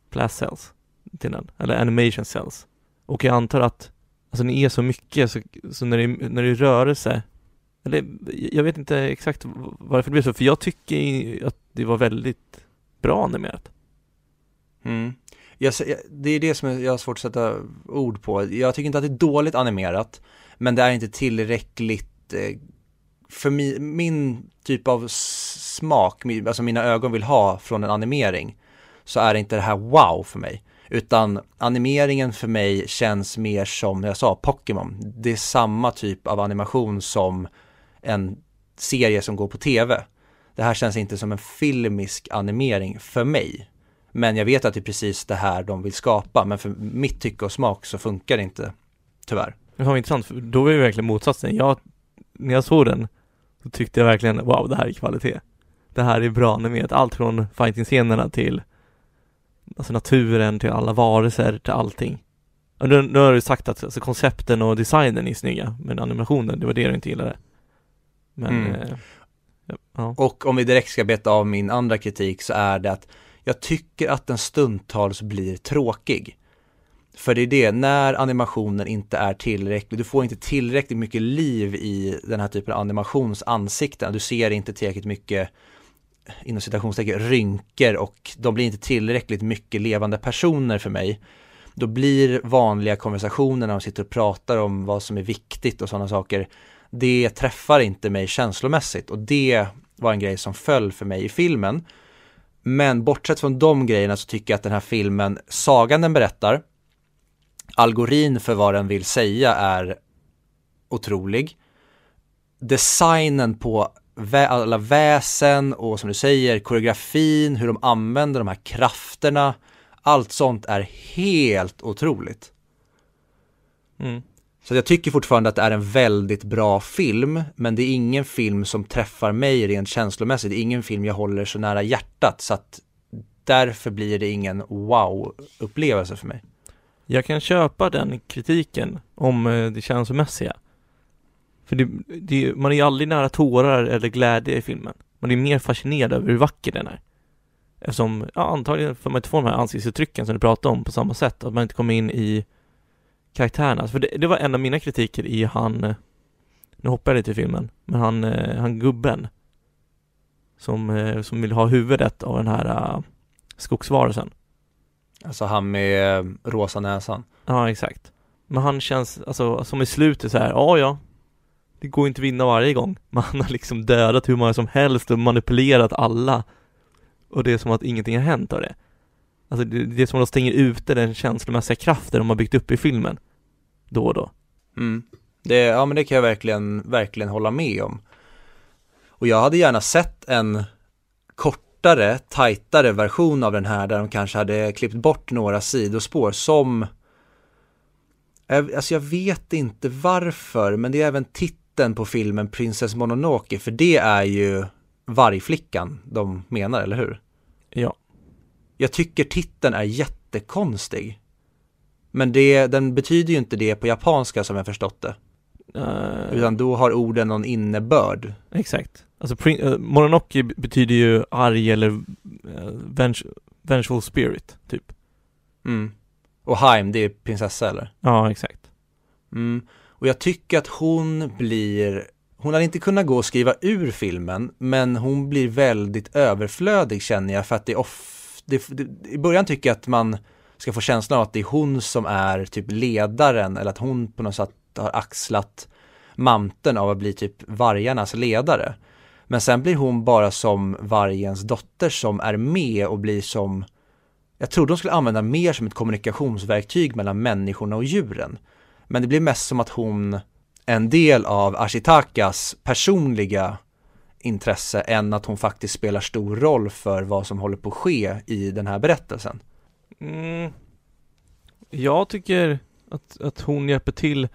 Plast cells till den, eller animation cells. Och jag antar att Alltså det är så mycket så, så när, det, är- när det är rörelse Eller jag vet inte exakt varför det blev så, för jag tycker att det var väldigt bra animerat Mm. Jag, det är det som jag har svårt att sätta ord på. Jag tycker inte att det är dåligt animerat, men det är inte tillräckligt eh, för min, min typ av smak, alltså mina ögon vill ha från en animering, så är det inte det här wow för mig. Utan animeringen för mig känns mer som, jag sa, Pokémon. Det är samma typ av animation som en serie som går på tv. Det här känns inte som en filmisk animering för mig. Men jag vet att det är precis det här de vill skapa, men för mitt tycke och smak så funkar det inte, tyvärr. Det var intressant, för då var det verkligen motsatsen. Jag, när jag såg den så tyckte jag verkligen wow, det här är kvalitet. Det här är bra animerat. Allt från fighting-scenerna till alltså naturen, till alla varelser, till allting. Och nu, nu har du sagt att alltså, koncepten och designen är snygga, men animationen, det var det du inte gillade. Men, Mm. eh, ja. Och om vi direkt ska beta av min andra kritik så är det att jag tycker att den stundtals blir tråkig. För det är det, när animationen inte är tillräcklig, du får inte tillräckligt mycket liv i den här typen av animationsansikten, du ser inte tillräckligt mycket inom citationstecken rynkor och de blir inte tillräckligt mycket levande personer för mig. Då blir vanliga konversationer när de sitter och pratar om vad som är viktigt och sådana saker, det träffar inte mig känslomässigt och det var en grej som föll för mig i filmen. Men bortsett från de grejerna så tycker jag att den här filmen, sagan den berättar, algorin för vad den vill säga är otrolig. Designen på vä alla väsen och som du säger koreografin, hur de använder de här krafterna. Allt sånt är helt otroligt. Mm. Så jag tycker fortfarande att det är en väldigt bra film, men det är ingen film som träffar mig rent känslomässigt. Det är ingen film jag håller så nära hjärtat, så att därför blir det ingen wow-upplevelse för mig. Jag kan köpa den kritiken om eh, det känslomässiga. För det, det, man är ju aldrig nära tårar eller glädje i filmen. Man är mer fascinerad över hur vacker den är. Eftersom, ja antagligen får man inte få de här ansiktsuttrycken som du pratade om på samma sätt, att man inte kommer in i karaktärerna. För det, det var en av mina kritiker i han, eh, nu hoppar jag lite i filmen, men han, eh, han gubben som, eh, som vill ha huvudet av den här uh, skogsvarelsen. Alltså han med rosa näsan. Ja, exakt. Men han känns, alltså som i slutet så här, ja ja, det går inte att vinna varje gång. [laughs] Men han har liksom dödat hur många som helst och manipulerat alla. Och det är som att ingenting har hänt av det. Alltså det, det är som att de stänger ute den känslomässiga kraften de har byggt upp i filmen. Då och då. Mm. Det, ja men det kan jag verkligen, verkligen hålla med om. Och jag hade gärna sett en kortare, tajtare version av den här där de kanske hade klippt bort några sidospår som Alltså jag vet inte varför, men det är även titeln på filmen Princess Mononoke, för det är ju vargflickan de menar, eller hur? Ja. Jag tycker titeln är jättekonstig. Men det, den betyder ju inte det på japanska som jag förstått det. Uh, Utan då har orden någon innebörd. Exakt. Alltså prin- uh, Mononoke betyder ju arg eller uh, venge- vengeful spirit, typ. Mm. Och Haim, det är prinsessa eller? Ja, exakt. Mm. Och jag tycker att hon blir, hon hade inte kunnat gå och skriva ur filmen, men hon blir väldigt överflödig känner jag för att det är off, det, det, i början tycker jag att man ska få känslan av att det är hon som är typ ledaren eller att hon på något sätt har axlat manteln av att bli typ vargarnas ledare. Men sen blir hon bara som vargens dotter som är med och blir som jag trodde de skulle använda mer som ett kommunikationsverktyg mellan människorna och djuren. Men det blir mest som att hon är en del av Ashitakas personliga intresse än att hon faktiskt spelar stor roll för vad som håller på att ske i den här berättelsen. Mm. Jag tycker att, att hon hjälper till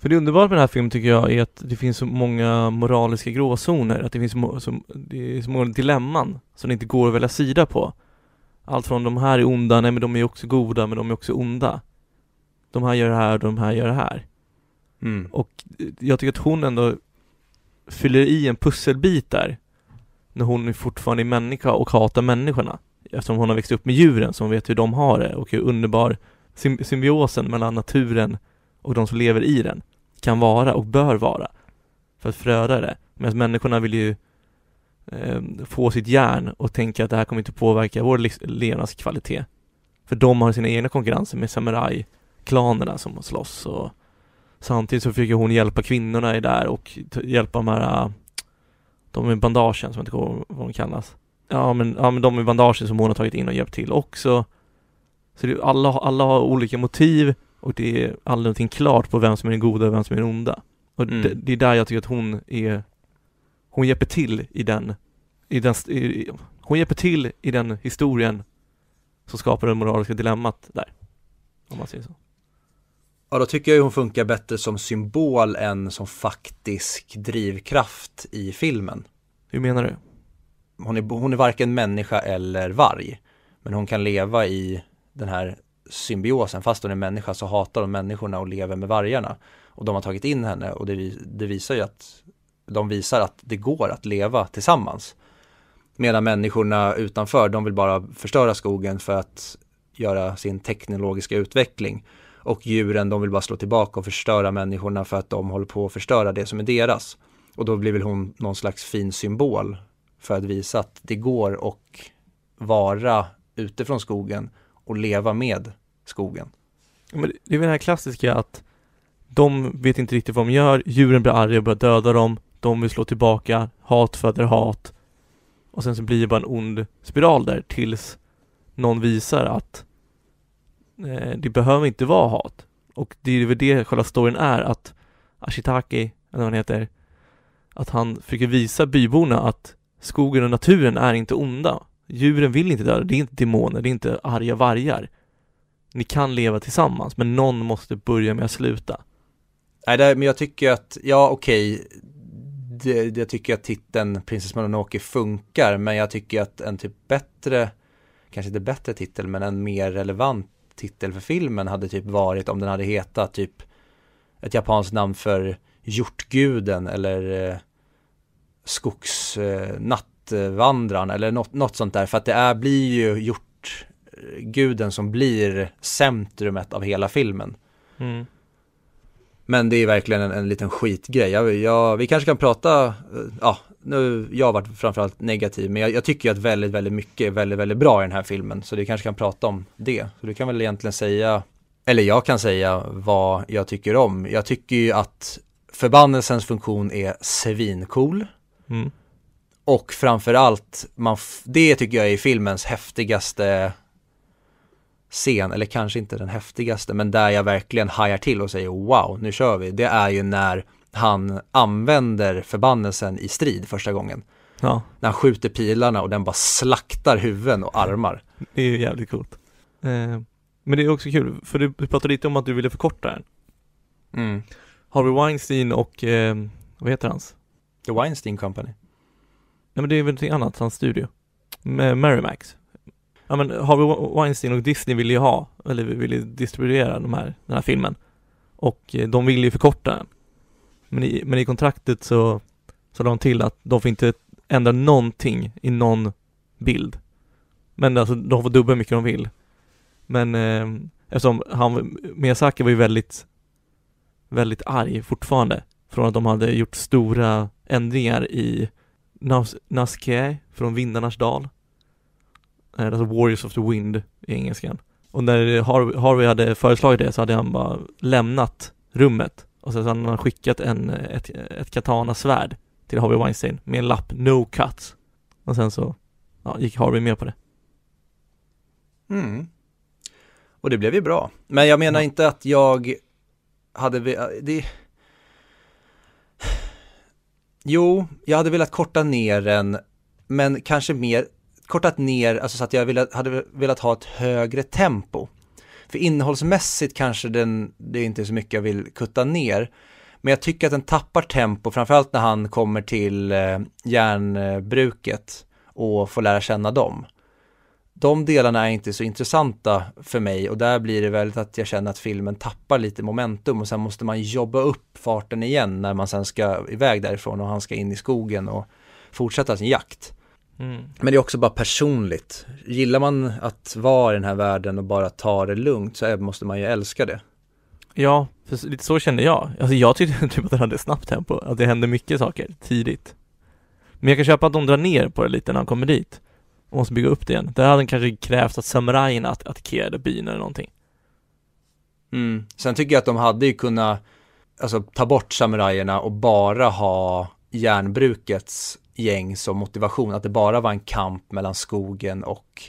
för det underbara med den här filmen tycker jag är att det finns så många moraliska gråzoner, att det finns så, så, det är så många dilemman som det inte går att välja sida på. Allt från de här är onda, nej men de är också goda, men de är också onda. De här gör det här och de här gör det här. Mm. Och jag tycker att hon ändå fyller i en pusselbit där. När hon är fortfarande är människa och hatar människorna. Eftersom hon har växt upp med djuren som vet hur de har det och hur underbar symbiosen mellan naturen och de som lever i den kan vara och bör vara för att fröda det. Medan människorna vill ju eh, få sitt järn och tänka att det här kommer inte påverka vår levnadskvalitet. För de har sina egna konkurrenser med samurajklanerna som slåss och samtidigt så försöker hon hjälpa kvinnorna i där och hjälpa de här de med bandagen som jag inte kommer vad de kallas. Ja men, ja men de med bandagen som hon har tagit in och hjälpt till också. Så det, alla, alla har olika motiv och det är aldrig någonting klart på vem som är den goda och vem som är den onda. Och mm. det, det, är där jag tycker att hon är Hon hjälper till i den i den, i, Hon hjälper till i den historien som skapar det moraliska dilemmat där. Om man säger så. Ja, då tycker jag ju hon funkar bättre som symbol än som faktisk drivkraft i filmen. Hur menar du? Hon är, hon är varken människa eller varg. Men hon kan leva i den här symbiosen. Fast hon är människa så hatar hon människorna och lever med vargarna. Och de har tagit in henne och det, det visar ju att de visar att det går att leva tillsammans. Medan människorna utanför, de vill bara förstöra skogen för att göra sin teknologiska utveckling. Och djuren, de vill bara slå tillbaka och förstöra människorna för att de håller på att förstöra det som är deras. Och då blir väl hon någon slags fin symbol för att visa att det går att vara ute från skogen och leva med skogen. Men det är väl det här klassiska att de vet inte riktigt vad de gör, djuren blir arga och börjar döda dem, de vill slå tillbaka, hat föder hat och sen så blir det bara en ond spiral där tills någon visar att Eh, det behöver inte vara hat. Och det är väl det själva storyn är att Ashitaki, eller vad han heter, att han försöker visa byborna att skogen och naturen är inte onda. Djuren vill inte döda, det är inte demoner, det är inte arga vargar. Ni kan leva tillsammans, men någon måste börja med att sluta. Nej, det, men jag tycker att, ja okej, det, jag tycker att titeln Princess Mononoke funkar, men jag tycker att en typ bättre, kanske inte bättre titel, men en mer relevant titel för filmen hade typ varit om den hade hetat typ ett japanskt namn för hjortguden eller eh, skogsnattvandrarn eh, eller något, något sånt där. För att det är, blir ju hjortguden som blir centrumet av hela filmen. Mm. Men det är verkligen en, en liten skitgrej. Jag, jag, vi kanske kan prata, eh, ja, nu, jag har varit framförallt negativ, men jag, jag tycker att väldigt, väldigt mycket är väldigt, väldigt bra i den här filmen. Så vi kanske kan prata om det. Så du kan väl egentligen säga, eller jag kan säga vad jag tycker om. Jag tycker ju att förbannelsens funktion är svincool. Mm. Och framförallt, man det tycker jag är filmens häftigaste scen, eller kanske inte den häftigaste, men där jag verkligen hajar till och säger wow, nu kör vi. Det är ju när han använder förbannelsen i strid första gången. Ja. När han skjuter pilarna och den bara slaktar huvuden och armar. Det är ju jävligt coolt. Eh, men det är också kul, för du, du pratade lite om att du ville förkorta den. Mm. Harvey Weinstein och, eh, vad heter hans? The Weinstein Company. Nej men det är väl någonting annat, hans studio. Med Max. Ja men Harvey Weinstein och Disney ville ju ha, eller ville distribuera de här, den här filmen. Och eh, de ville ju förkorta den. Men i, men i kontraktet så, så de till att de får inte ändra någonting i någon bild. Men alltså de får dubbla hur mycket de vill. Men eh, eftersom han, Miyazaki var ju väldigt, väldigt arg fortfarande från att de hade gjort stora ändringar i Nas Naskie från Vindarnas dal. Alltså Warriors of the Wind i engelskan. Och när Harvey hade föreslagit det så hade han bara lämnat rummet och sen så hade han skickat en, ett, ett katana-svärd till Harvey Weinstein med en lapp No cuts. Och sen så ja, gick Harvey med på det. Mm. Och det blev ju bra. Men jag menar inte att jag hade, det... [sighs] Jo, jag hade velat korta ner den, men kanske mer kortat ner, alltså så att jag velat, hade velat ha ett högre tempo. För innehållsmässigt kanske den, det är inte så mycket jag vill kutta ner. Men jag tycker att den tappar tempo, framförallt när han kommer till eh, järnbruket och får lära känna dem. De delarna är inte så intressanta för mig och där blir det väl att jag känner att filmen tappar lite momentum och sen måste man jobba upp farten igen när man sen ska iväg därifrån och han ska in i skogen och fortsätta sin jakt. Mm. Men det är också bara personligt. Gillar man att vara i den här världen och bara ta det lugnt så måste man ju älska det. Ja, för lite så kände jag. Alltså jag tyckte [laughs] typ att den hade snabbt tempo, att det hände mycket saker tidigt. Men jag kan köpa att de drar ner på det lite när han kommer dit. Och måste bygga upp det igen. Där hade den kanske krävt att samurajerna att attackerade byn eller någonting. Mm. Sen tycker jag att de hade ju kunnat, alltså ta bort samurajerna och bara ha järnbrukets gäng som motivation, att det bara var en kamp mellan skogen och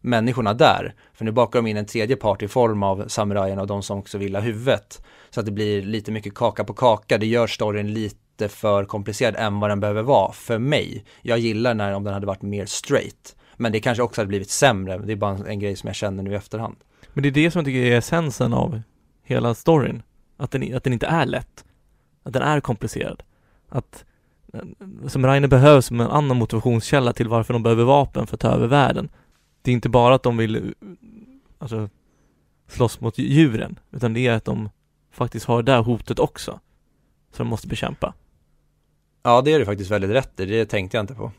människorna där. För nu bakar de in en tredje part i form av samurajerna och de som också vill ha huvudet. Så att det blir lite mycket kaka på kaka, det gör storyn lite för komplicerad än vad den behöver vara för mig. Jag gillar när om den hade varit mer straight. Men det kanske också hade blivit sämre, det är bara en grej som jag känner nu i efterhand. Men det är det som jag tycker är essensen av hela storyn. Att den, att den inte är lätt. Att den är komplicerad. Att som Rainer behövs som en annan motivationskälla till varför de behöver vapen för att ta över världen. Det är inte bara att de vill alltså, slåss mot djuren, utan det är att de faktiskt har det där hotet också, som de måste bekämpa. Ja, det är du faktiskt väldigt rätt i, det tänkte jag inte på.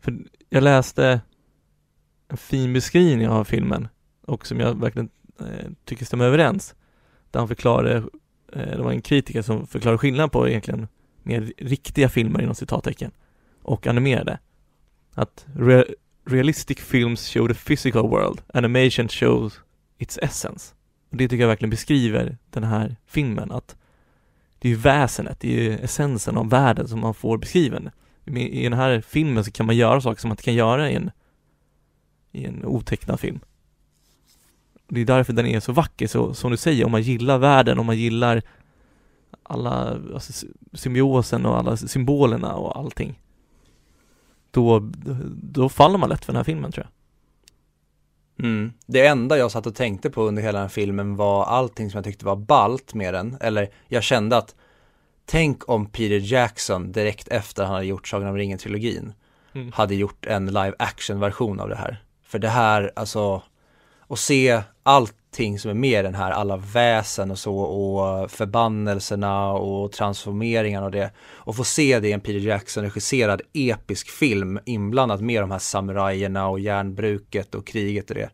För jag läste en fin beskrivning av filmen och som jag verkligen eh, tycker stämmer överens. Där han förklarade, eh, det var en kritiker som förklarade skillnaden på egentligen mer riktiga filmer inom citattecken och animerade. Att re realistic films show the physical world, animation shows its essence. Och det tycker jag verkligen beskriver den här filmen, att det är ju väsenet, det är ju essensen av världen som man får beskriven. I den här filmen så kan man göra saker som man inte kan göra i en, i en otecknad film. Det är därför den är så vacker, så som du säger, om man gillar världen, om man gillar alla, alltså symbiosen och alla symbolerna och allting. Då, då faller man lätt för den här filmen tror jag. Mm. Det enda jag satt och tänkte på under hela den här filmen var allting som jag tyckte var balt med den. Eller jag kände att Tänk om Peter Jackson direkt efter han hade gjort Sagan om ringen-trilogin mm. hade gjort en live action version av det här. För det här, alltså, att se allting som är med i den här, alla väsen och så och förbannelserna och transformeringarna och det. Och få se det i en Peter Jackson regisserad episk film inblandat med de här samurajerna och järnbruket och kriget och det.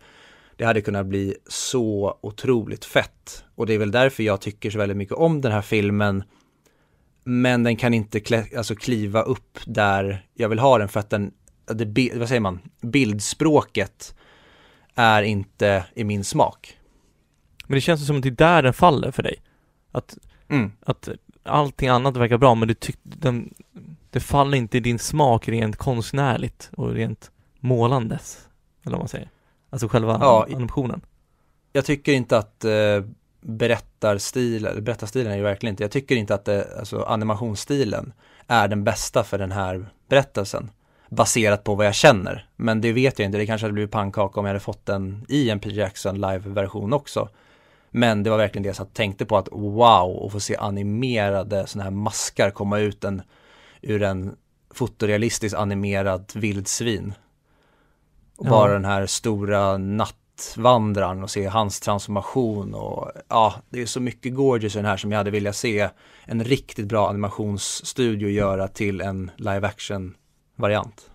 Det hade kunnat bli så otroligt fett. Och det är väl därför jag tycker så väldigt mycket om den här filmen men den kan inte klä, alltså kliva upp där jag vill ha den för att den, det, vad säger man, bildspråket är inte i min smak. Men det känns som att det är där den faller för dig. Att, mm. att allting annat verkar bra men du tyck, den, det faller inte i din smak rent konstnärligt och rent målandes. Eller vad man säger. Alltså själva ja, animationen. Jag tycker inte att eh, berättarstil, berättarstilen är ju verkligen inte, jag tycker inte att det, alltså animationsstilen är den bästa för den här berättelsen baserat på vad jag känner. Men det vet jag inte, det kanske hade blivit pannkaka om jag hade fått den i en Peter Jackson live-version också. Men det var verkligen det jag satt tänkte på att wow, och få se animerade sådana här maskar komma ut en, ur en fotorealistiskt animerad vildsvin. Och ja. bara den här stora natt Nattvandraren och se hans transformation och ja, det är så mycket gorgeous i den här som jag hade velat se en riktigt bra animationsstudio göra till en live action variant.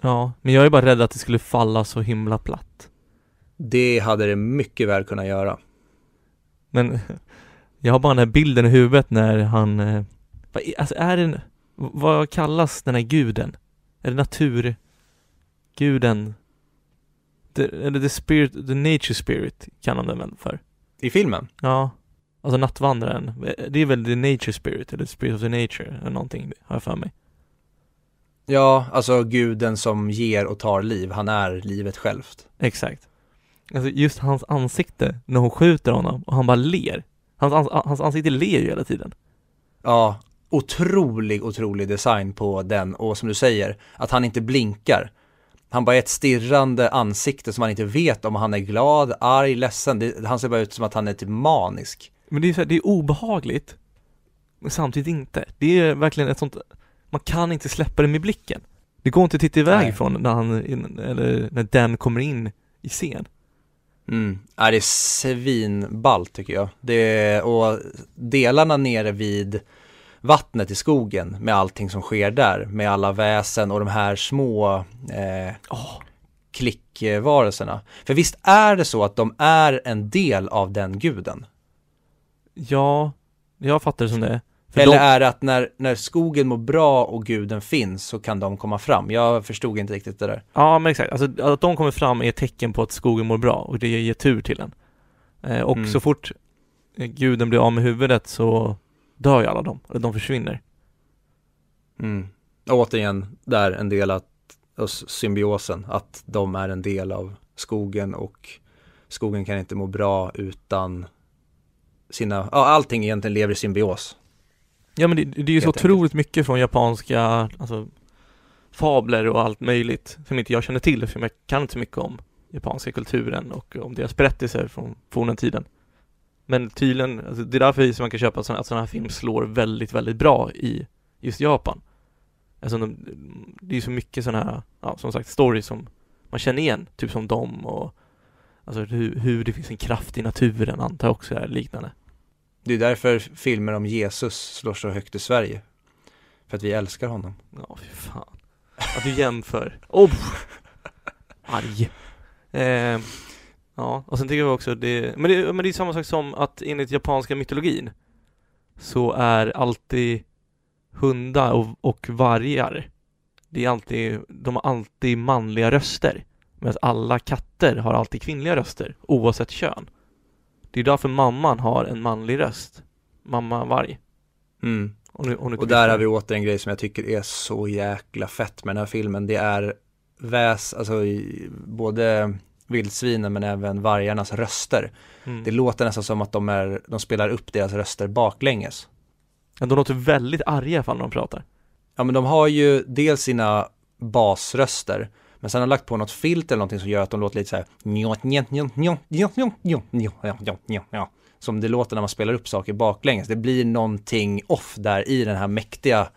Ja, men jag är bara rädd att det skulle falla så himla platt. Det hade det mycket väl kunnat göra. Men [laughs] jag har bara den här bilden i huvudet när han, eh, alltså är det, vad kallas den här guden? Är det naturguden eller the spirit, the nature spirit kallar de den väl för? I filmen? Ja. Alltså nattvandraren. Det är väl the nature spirit, eller spirit of the nature, eller någonting, har jag för mig. Ja, alltså guden som ger och tar liv, han är livet självt. Exakt. Alltså just hans ansikte, när hon skjuter honom och han bara ler. Hans, ans hans ansikte ler ju hela tiden. Ja, otrolig, otrolig design på den och som du säger, att han inte blinkar. Han bara är ett stirrande ansikte som man inte vet om han är glad, arg, ledsen. Det, han ser bara ut som att han är typ manisk. Men det är, så här, det är obehagligt, men samtidigt inte. Det är verkligen ett sånt, man kan inte släppa det med blicken. Det går inte att titta iväg Nej. ifrån när han, eller när den kommer in i scen. Mm, ja, det är svinballt tycker jag. Det och delarna nere vid vattnet i skogen med allting som sker där. Med alla väsen och de här små eh, oh. klickvarelserna. För visst är det så att de är en del av den guden? Ja, jag fattar det som det. För Eller de... är det att när, när skogen mår bra och guden finns så kan de komma fram? Jag förstod inte riktigt det där. Ja, men exakt. Alltså att de kommer fram är ett tecken på att skogen mår bra och det ger tur till den. Eh, och mm. så fort guden blir av med huvudet så dör ju alla de, eller de försvinner. Mm. återigen, där en del av symbiosen, att de är en del av skogen och skogen kan inte må bra utan sina, ja allting egentligen lever i symbios. Ja men det, det är ju så enkelt. otroligt mycket från japanska, alltså fabler och allt möjligt som inte jag känner till, för jag kan inte så mycket om japanska kulturen och om deras berättelser från forna tiden. Men tydligen, alltså det är därför som man kan köpa sådana, att sådana här film slår väldigt, väldigt bra i just Japan. Alltså de, det är så mycket sådana här, ja som sagt, stories som man känner igen, typ som dem och alltså hur, hur det finns en kraft i naturen antar jag också är liknande. Det är därför filmer om Jesus slår så högt i Sverige. För att vi älskar honom. Ja, fy fan. Att du jämför. Oh! Arg. Eh, Ja, och sen tycker jag också det, men det, men det är samma sak som att enligt japanska mytologin så är alltid hundar och, och vargar, det är alltid, de har alltid manliga röster. Medan alla katter har alltid kvinnliga röster, oavsett kön. Det är därför mamman har en manlig röst. mamma varg. Mm. Om du, om du Och där har vi åter en grej som jag tycker är så jäkla fett med den här filmen. Det är väs, alltså i, både vildsvinen men även vargarnas röster. mm. Det låter nästan som att de, är, de spelar upp deras röster baklänges. ja, De låter väldigt arga i alla fall när de pratar. Ja men de har ju dels sina basröster men sen har de lagt på något filter eller någonting som gör att de låter lite så här njot, njot, njot, njot, njot, njot, njot, njot, njot. Som det låter när man spelar upp saker baklänges. Det blir någonting off där i den här mäktiga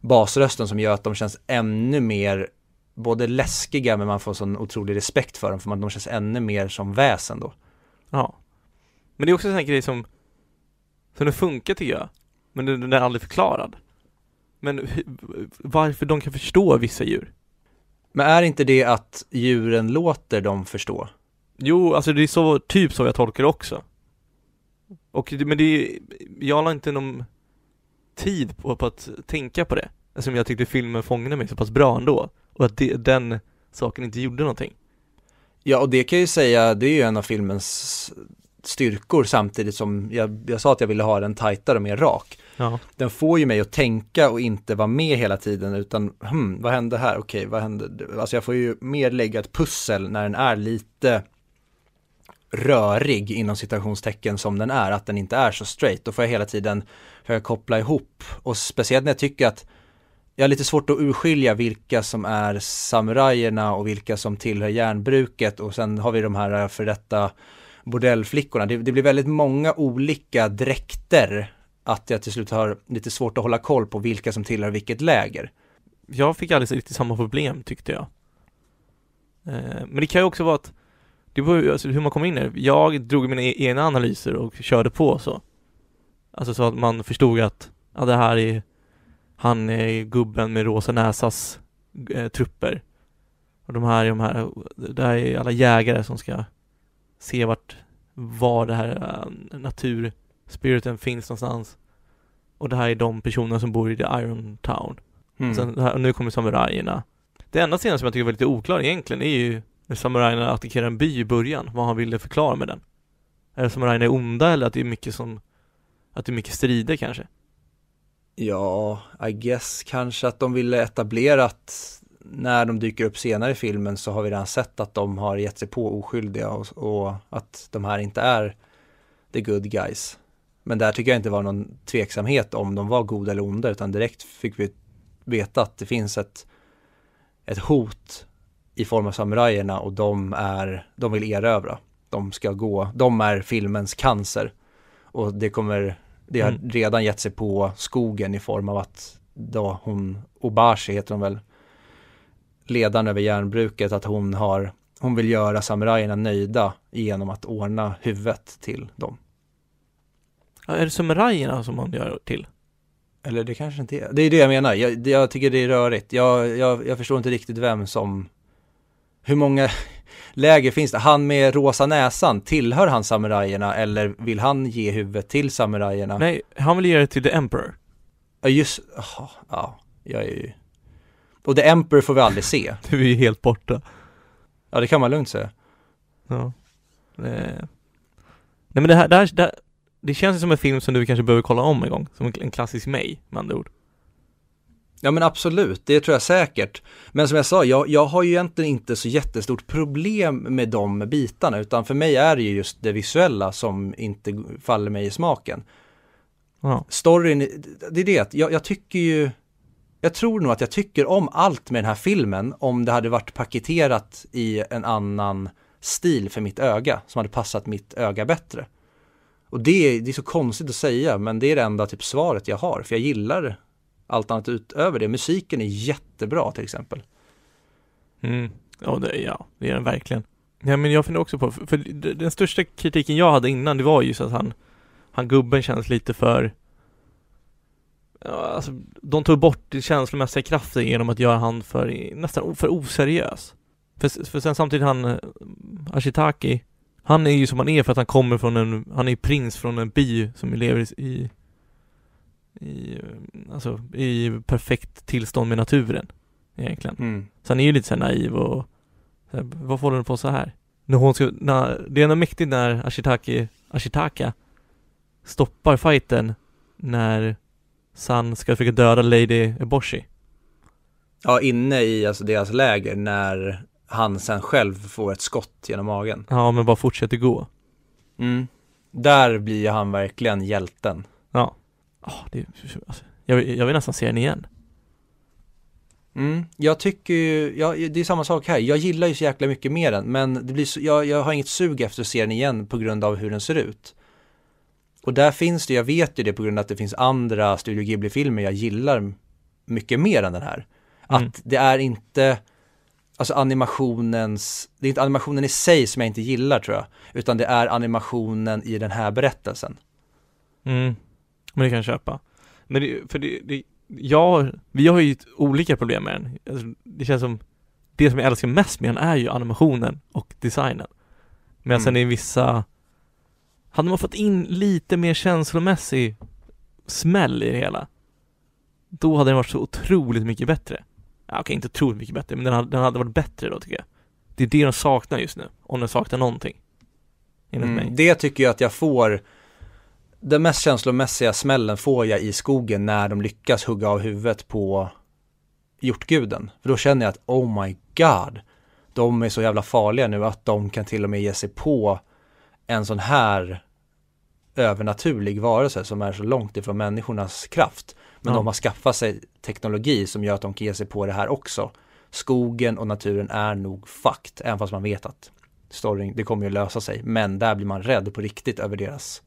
basrösten som gör att de känns ännu mer både läskiga men man får sån otrolig respekt för dem för man, de känns ännu mer som väsen då. Ja. Men det är också en sån här grej som, som den funkar tycker jag. Men den, är aldrig förklarad. Men varför de kan förstå vissa djur? Men är inte det att djuren låter dem förstå? Jo, alltså det är så, typ så jag tolkar det också. Och, men det är, jag la inte någon tid på, på att tänka på det. Eftersom jag tyckte filmen fångade mig så pass bra ändå. Och att det, den saken inte gjorde någonting. Ja, och det kan jag ju säga, det är ju en av filmens styrkor samtidigt som jag, jag sa att jag ville ha den tajtare och mer rak. Ja. Den får ju mig att tänka och inte vara med hela tiden utan, hmm, vad hände här? Okej, vad hände? Alltså jag får ju mer lägga ett pussel när den är lite rörig inom citationstecken som den är, att den inte är så straight. Då får jag hela tiden försöka koppla ihop och speciellt när jag tycker att jag har lite svårt att urskilja vilka som är samurajerna och vilka som tillhör järnbruket och sen har vi de här eh, för detta bordellflickorna. Det, det blir väldigt många olika dräkter att jag till slut har lite svårt att hålla koll på vilka som tillhör vilket läger. Jag fick aldrig riktigt samma problem tyckte jag. Eh, men det kan ju också vara att det beror ju alltså hur man kommer in i det. Jag drog mina e-, egna analyser och körde på så. Alltså så att man förstod att, ja det här är han är gubben med rosa näsas eh, trupper. Och de här är de här, det här är alla jägare som ska se vart, var det här eh, natur naturspiriten finns någonstans. Och det här är de personer som bor i The Iron Town. Mm. Sen, det här, och nu kommer samurajerna. Det enda scenen som jag tycker var lite oklar egentligen är ju när samurajerna attackerar en by i början, vad han ville förklara med den. Är det samurajerna är onda eller att det är mycket som, att det är mycket strider kanske? Ja, I guess kanske att de ville etablera att när de dyker upp senare i filmen så har vi redan sett att de har gett sig på oskyldiga och, och att de här inte är the good guys. Men där tycker jag inte var någon tveksamhet om de var goda eller onda utan direkt fick vi veta att det finns ett, ett hot i form av samurajerna och de är, de vill erövra. De ska gå, de är filmens cancer. Och det kommer, det har Mm. redan gett sig på skogen i form av att då hon, Obashi heter hon väl, ledaren över järnbruket, att hon har, hon vill göra samurajerna nöjda genom att ordna huvudet till dem. Ja, är det samurajerna som man gör till? Eller det kanske inte är, det är det jag menar, jag, jag tycker det är rörigt. Jag, jag, jag förstår inte riktigt vem som, hur många [laughs] läger finns det? Han med rosa näsan, tillhör han samurajerna eller vill han ge huvudet till samurajerna? Nej, han vill ge det till The Emperor. Ja just, jaha, ja, jag är ju Och The Emperor får vi aldrig se. [laughs] Du är ju helt borta. Ja det kan man lugnt säga. Ja. Eh. Nej men det här, det här, det här, det känns som en film som du kanske behöver kolla om en gång. Som en, klassisk mig, med andra ord. Ja men absolut, det tror jag säkert. Men som jag sa, jag, jag har ju egentligen inte så jättestort problem med de bitarna, utan för mig är det ju just det visuella som inte faller mig i smaken. Ja. Storyn, det är det jag, jag tycker ju, jag tror nog att jag tycker om allt med den här filmen om det hade varit paketerat i en annan stil för mitt öga, som hade passat mitt öga bättre. Och det, är- det är så konstigt att säga, men det är det enda typ svaret jag har, för jag gillar allt annat utöver det. Musiken är jättebra till exempel. Mm. Ja, det, ja, det är den verkligen. Ja, men jag funderar också på, för, för den största kritiken jag hade innan, det var ju så att han, han gubben känns lite för Ja, alltså, de tog bort den känslomässiga kraften genom att göra han för, nästan för oseriös. För, för sen samtidigt han, eh, Ashitaki, han är ju som han är för att han kommer från en, han är prins från en by som lever i, i, alltså i perfekt tillstånd med naturen, egentligen. Mm. Så han är ju lite såhär naiv och så här, vad håller hon på så här? När hon ska, när, det är något mäktigt när Ashitaki, Ashitaka stoppar fighten när Sun ska försöka döda Lady Eboshi. Ja, inne i alltså deras läger när han sen själv får ett skott genom magen. Ja, men bara fortsätter gå. Mm. Där blir han verkligen hjälten. Ja. Ah, det, alltså, jag, jag vill nästan se den igen. Mm. Jag tycker ju, ja, det är samma sak här. Jag gillar ju så jäkla mycket mer den, men det blir så, jag, jag har inget sug efter att se den igen på grund av hur den ser ut. Och där finns det, jag vet ju det på grund av att det finns andra Studio Ghibli-filmer jag gillar mycket mer än den här. Mm. Att det är inte, alltså animationens, det är inte animationen i sig som jag inte gillar tror jag, utan det är animationen i den här berättelsen. Mm. Men det kan jag köpa. Men det, för det, det jag, vi har ju olika problem med den. Alltså, det känns som, det som jag älskar mest med den är ju animationen och designen. Men Mm. sen i vissa, hade man fått in lite mer känslomässig smäll i det hela, då hade den varit så otroligt mycket bättre. Ja, okej, inte otroligt mycket bättre, men den hade, den hade varit bättre då tycker jag. Det är det de saknar just nu, om den saknar någonting. Enligt mig. Mm, det tycker jag att jag får Den mest känslomässiga smällen får jag i skogen när de lyckas hugga av huvudet på hjortguden. För då känner jag att oh my god De är så jävla farliga nu att de kan till och med ge sig på en sån här övernaturlig varelse som är så långt ifrån människornas kraft. Men Ja. de har skaffat sig teknologi som gör att de kan ge sig på det här också. Skogen och naturen är nog fucked, även fast man vet att storyn, det kommer ju lösa sig. Men där blir man rädd på riktigt över deras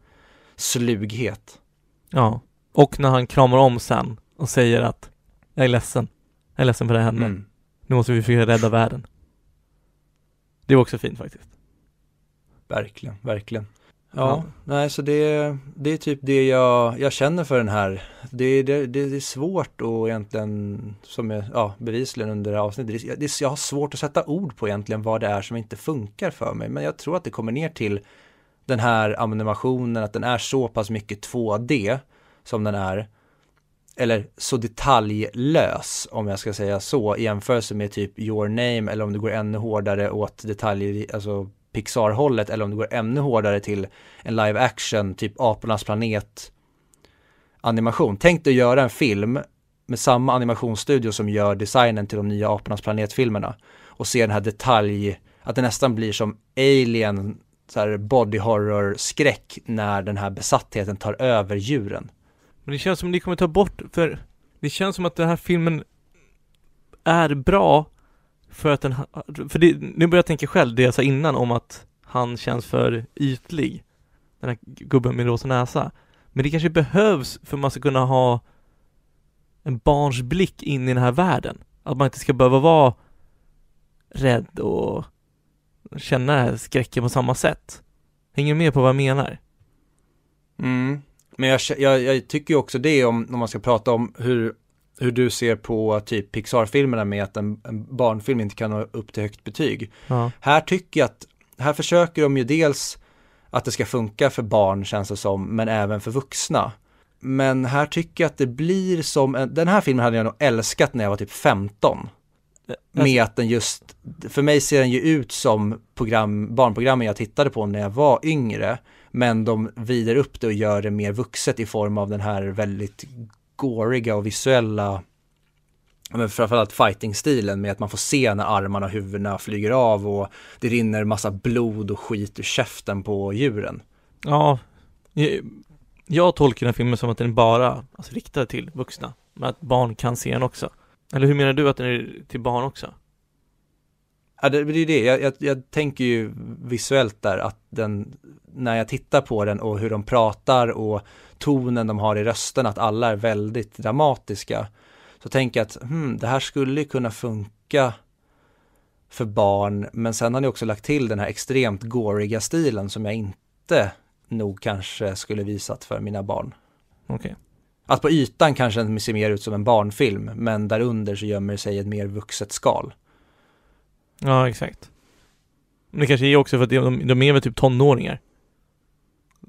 slughet. Ja. Och när han kramar om sen och säger att jag är ledsen. Jag är ledsen för det hände. Mm. Nu måste vi försöka rädda världen. Det var också fint faktiskt. Verkligen, verkligen. Ja, nej så det, det är typ det jag, jag känner för den här. Det, det, det, det är svårt och egentligen, som jag, ja, bevisligen under det här avsnittet, det, det, jag har svårt att sätta ord på egentligen vad det är som inte funkar för mig. Men jag tror att det kommer ner till den här animationen, att den är så pass mycket 2D som den är. Eller så detaljlös, om jag ska säga så, i jämförelse med typ Your Name eller om det går ännu hårdare åt detaljer, alltså Pixar-hållet eller om det går ännu hårdare till en live action, typ Apornas planet animation. Tänk dig att göra en film med samma animationsstudio som gör designen till de nya Apornas planet-filmerna och se den här detalj, att det nästan blir som Alien, så här body horror skräck när den här besattheten tar över djuren. Men det känns som ni kommer ta bort, för det känns som att den här filmen är bra för att den, för det, nu börjar jag tänka själv det jag sa innan om att han känns för ytlig. Den här gubben med rosa näsa. Men det kanske behövs för man ska kunna ha en barns blick in i den här världen. Att man inte ska behöva vara rädd och känna den här skräcken på samma sätt. Hänger du med på vad jag menar? Mm. Men jag, jag, jag tycker ju också det om, om man ska prata om hur, hur du ser på typ Pixar-filmerna med att en, en barnfilm inte kan nå upp till högt betyg. Ja. Här tycker jag att, här försöker de ju dels att det ska funka för barn känns det som, men även för vuxna. Men här tycker jag att det blir som, en, den här filmen hade jag nog älskat när jag var typ 15. Med att den just, för mig ser den ju ut som program, barnprogrammen jag tittade på när jag var yngre. Men de vrider upp det och gör det mer vuxet i form av den här väldigt gåriga och visuella men framförallt fighting-stilen med att man får se när armarna och huvudena flyger av och det rinner massa blod och skit ur käften på djuren. Ja, jag, tolkar den här filmen som att den bara alltså, riktad till vuxna, men att barn kan se den också. Eller hur menar du att den är till barn också? Ja, det, det är ju det, jag, jag, jag tänker ju visuellt där att den, när jag tittar på den och hur de pratar och tonen de har i rösten, att alla är väldigt dramatiska. Så tänker jag att hmm, det här skulle kunna funka för barn, men sen har ni också lagt till den här extremt gåriga stilen som jag inte nog kanske skulle visat för mina barn. Okej. Att på ytan kanske den ser mer ut som en barnfilm, men där under så gömmer sig ett mer vuxet skal. Ja, exakt. Men det kanske är också för att de, de är väl typ tonåringar.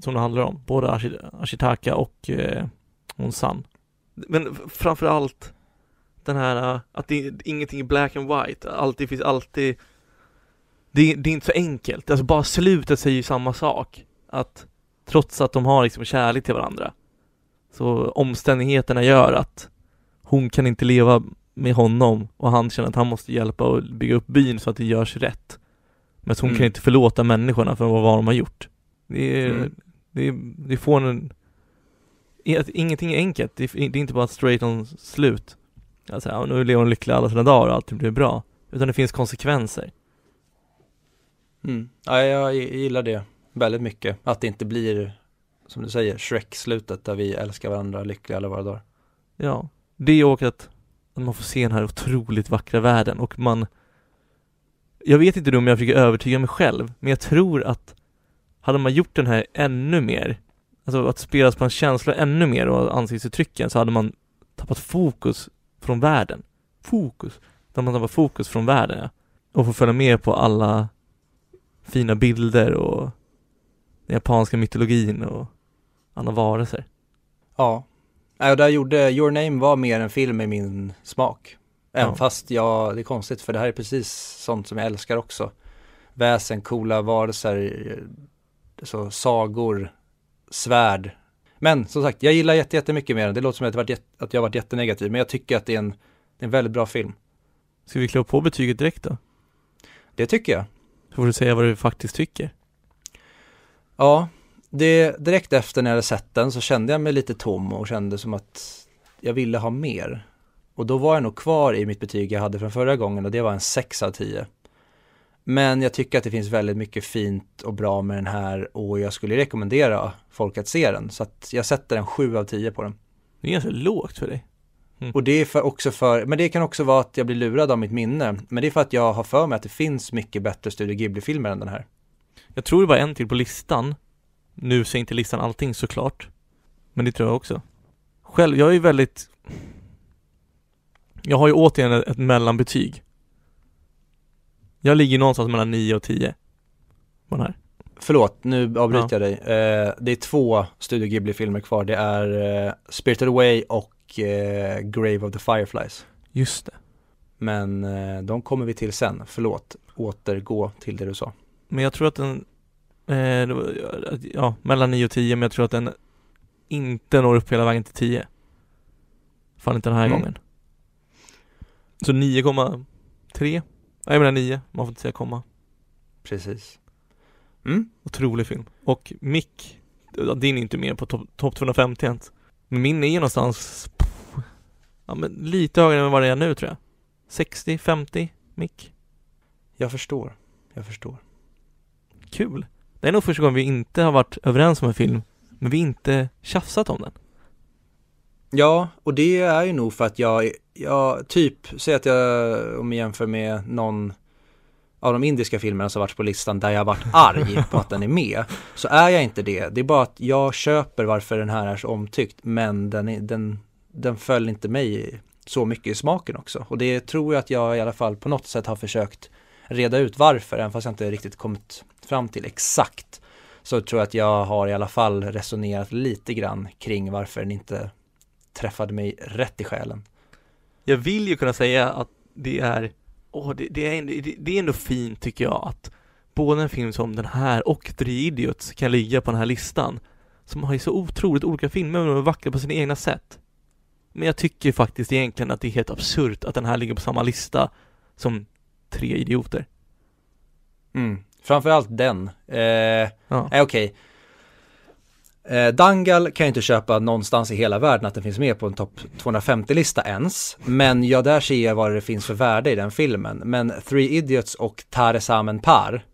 Som det handlar om. Både Ashi- Ashitaka och eh, hon San. Men f- framförallt den här eh, att det, ingenting är black and white. Alltid finns alltid det, det är inte så enkelt. Alltså bara slutet säger ju samma sak. Att Trots att de har liksom kärlek till varandra. Så omständigheterna gör att hon kan inte leva med honom och han känner att han måste hjälpa och bygga upp byn så att det görs rätt. Men hon Mm. kan inte förlåta människorna för vad de har gjort. Det är, Mm. Det, är, det får en... Ingenting är enkelt, det är, det är inte bara straight on slut. Alltså, ja, nu lever hon lycklig alla sina dagar och allting blir bra. Utan det finns konsekvenser. Mm. Ja, jag gillar det väldigt mycket. Att det inte blir, som du säger, Shrek-slutet där vi älskar varandra lyckliga alla våra dagar. Ja, det och att, att man får se den här otroligt vackra världen och man Jag vet inte om jag försöker övertyga mig själv, men jag tror att hade man gjort den här ännu mer, alltså att spelas på en känsla ännu mer och ansiktsuttrycken så hade man tappat fokus från världen. Fokus. Då hade man tappat fokus från världen ja. Och få följa med på alla fina bilder och den japanska mytologin och alla varelser. Ja. Och där gjorde Your Name var mer en film i min smak. Även Ja. fast jag, det är konstigt för det här är precis sånt som jag älskar också. Väsen, coola varelser, så sagor, svärd. Men som sagt, jag gillar jätte, jättemycket mer. Det låter som att jag, att jag varit jättenegativ, men jag tycker att det är en, en väldigt bra film. Ska vi klå på betyget direkt då? Det tycker jag. Så får du säga vad du faktiskt tycker. Ja, det, direkt efter när jag hade sett den så kände jag mig lite tom och kände som att jag ville ha mer. Och då var jag nog kvar i mitt betyg jag hade från förra gången och det var en 6 av 10. Men jag tycker att det finns väldigt mycket fint och bra med den här och jag skulle rekommendera folk att se den. Så att jag sätter en 7 av 10 på den. Det är ganska lågt för dig. Och det är för också för, men det kan också vara att jag blir lurad av mitt minne. Men det är för att jag har för mig att det finns mycket bättre Studio Ghibli-filmer än den här. Jag tror det var en till på listan. Nu säger inte listan allting såklart. Men det tror jag också. Själv, jag är ju väldigt... Jag har ju återigen ett mellanbetyg. Jag ligger någonstans mellan 9 och 10. På den här. Förlåt, nu avbryter Ja. jag dig. Eh, det är två Studio Ghibli-filmer kvar. Det är eh, Spirited Away och eh, Grave of the Fireflies. Just det. Men eh, de kommer vi till sen. Förlåt, återgå till det du sa. Men jag tror att den... Eh, var, ja, mellan 9 och 10, men jag tror att den inte når upp hela vägen till 10. Fan inte den här Mm. gången. Så 9,3? Jag menar 9. Man får inte säga komma. Precis. Mm. Otrolig film. Och Mick, din är inte med på topp top 250 ens. Men min är någonstans, pff, ja men lite högre än vad det är nu tror jag. 60, 50 Mick. Jag förstår. Jag förstår. Kul. Det är nog första gången vi inte har varit överens om en film, men vi inte tjafsat om den. Ja, och det är ju nog för att jag, jag typ, säg att jag, om jag jämför med någon av de indiska filmerna som varit på listan där jag varit arg [laughs] på att den är med, så är jag inte det. Det är bara att jag köper varför den här är så omtyckt, men den, är, den, den föll inte mig så mycket i smaken också. Och det tror jag att jag i alla fall på något sätt har försökt reda ut varför, även fast jag inte riktigt kommit fram till exakt. Så tror jag att jag har i alla fall resonerat lite grann kring varför den inte träffade mig rätt i själen. Jag vill ju kunna säga att det är, åh, det, det, är, ändå- det, det är ändå fint tycker jag att både en film som den här och Three Idiots kan ligga på den här listan som har ju så otroligt olika filmer men de är vackra på sina egna sätt. Men jag tycker faktiskt egentligen att det är helt absurt att den här ligger på samma lista som Tre Idioter. Mm. Framförallt den. Eh, Ja. Nej okej. Eh, Dangal kan jag inte köpa någonstans i hela världen att den finns med på en topp 250-lista ens. Men ja, där ser jag vad det finns för värde i den filmen. Men Three Idiots och Tare Samen Par.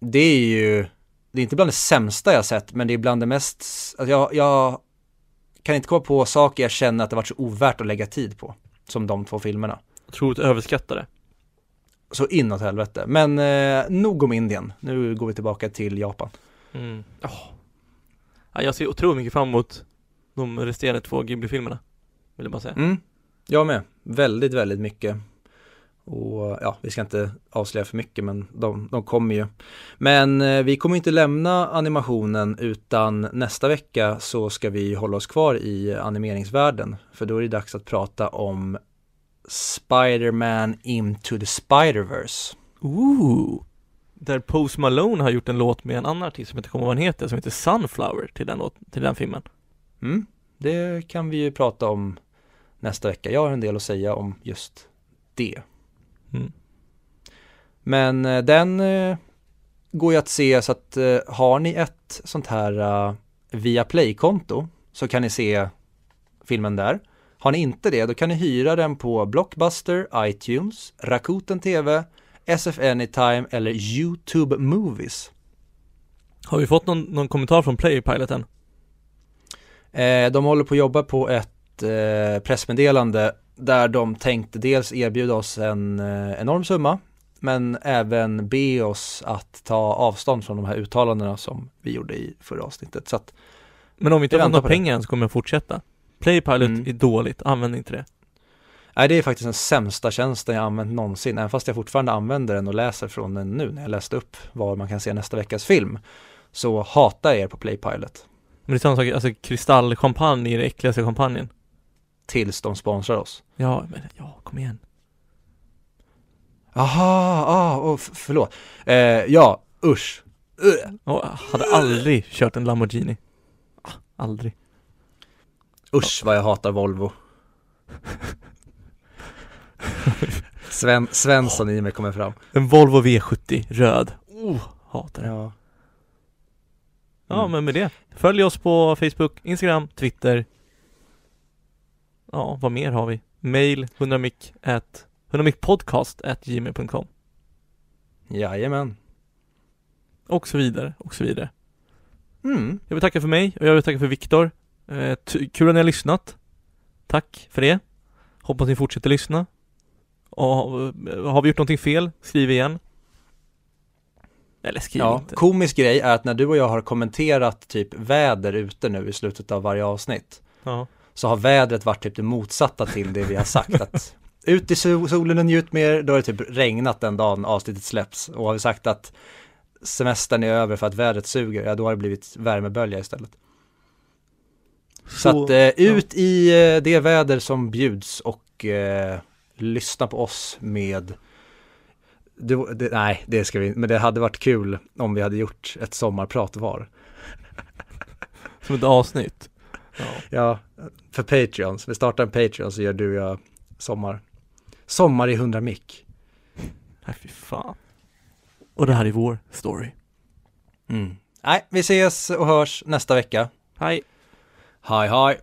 Det är ju, det är inte bland det sämsta jag sett, men det är bland det mest, alltså jag, jag kan inte komma på saker jag känner att det varit så ovärt att lägga tid på. Som de två filmerna. Otroligt överskattade. Så inåt helvete. Men eh, nog om Indien. Nu går vi tillbaka till Japan. Mm. Åh. Ja, jag ser otroligt mycket fram emot de resterande två Ghibli-filmerna. Vill jag bara säga. Mm, jag med. Väldigt, väldigt mycket. Och ja, vi ska inte avslöja för mycket men de, de kommer ju. Men eh, vi kommer inte lämna animationen utan nästa vecka så ska vi hålla oss kvar i animeringsvärlden. För då är det dags att prata om Spider-Man Into the Spider-Verse. Ooh! Där Post Malone har gjort en låt med en annan artist som inte kommer ihåg vad han heter, som heter Sunflower till den, låt, till den filmen. Mm, det kan vi ju prata om nästa vecka. Jag har en del att säga om just det. Mm. Men eh, den eh, går ju att se så att eh, har ni ett sånt här uh, via Play-konto så kan ni se filmen där. Har ni inte det, då kan ni hyra den på Blockbuster, iTunes, Rakuten TV, SF Anytime eller YouTube Movies. Har vi fått någon, någon kommentar från Playpilot än? Eh, de håller på att jobba på ett eh, pressmeddelande där de tänkte dels erbjuda oss en eh, enorm summa men även be oss att ta avstånd från de här uttalandena som vi gjorde i förra avsnittet. Så att, Men om vi inte får väntar några pengar än så kommer jag fortsätta. Playpilot Mm. är dåligt, använd inte det. Nej, det är faktiskt den sämsta tjänsten jag använt någonsin, även fast jag fortfarande använder den och läser från den nu när jag läste upp var man kan se nästa veckas film. Så hatar jag er på Playpilot Men det är samma sak, alltså kristallchampagne är det äckligaste champagnen. tills de sponsrar oss. Ja, men ja, kom igen. Aha, ah, oh, förlåt. Eh, ja, usch. Uh. Jag hade aldrig kört en Lamborghini. Ah, Aldrig. Usch vad jag hatar Volvo. [laughs] [laughs] Sven, Svensson i mig kommer fram. En Volvo V70, röd. Oh, hatar det. Ja. Ja, Mm. men med det. Följ oss på Facebook, Instagram, Twitter. Ja, vad mer har vi? Mail 100mic at 100micpodcast at gmail.com Jajamän. och så vidare och så vidare. Mm. Jag vill tacka för mig och jag vill tacka för Viktor. Eh, kul att ni har lyssnat. Tack för det. Hoppas ni fortsätter lyssna. Och har vi gjort någonting fel, skriv igen. Eller skriv Ja, inte. komisk grej är att när du och jag har kommenterat typ väder ute nu i slutet av varje avsnitt Ja. så har vädret varit typ det motsatta till det vi har sagt att ut i sol- solen och njut mer, då har det typ regnat den dagen avsnittet släpps och har vi sagt att semestern är över för att vädret suger, ja då har det blivit värmebölja istället. Så, att eh, ut i eh, det väder som bjuds och eh, lyssna på oss med det, det, nej, det ska vi men det hade varit kul om vi hade gjort ett sommarprat var. [laughs] Som ett avsnitt. Ja. Ja, för Patreons. Vi startar en Patreon så gör du och jag sommar. Sommar i 100 mick. Nej, fy fan. Och det här är vår story. Mm. Nej, vi ses och hörs nästa vecka. Hej! Hej hej!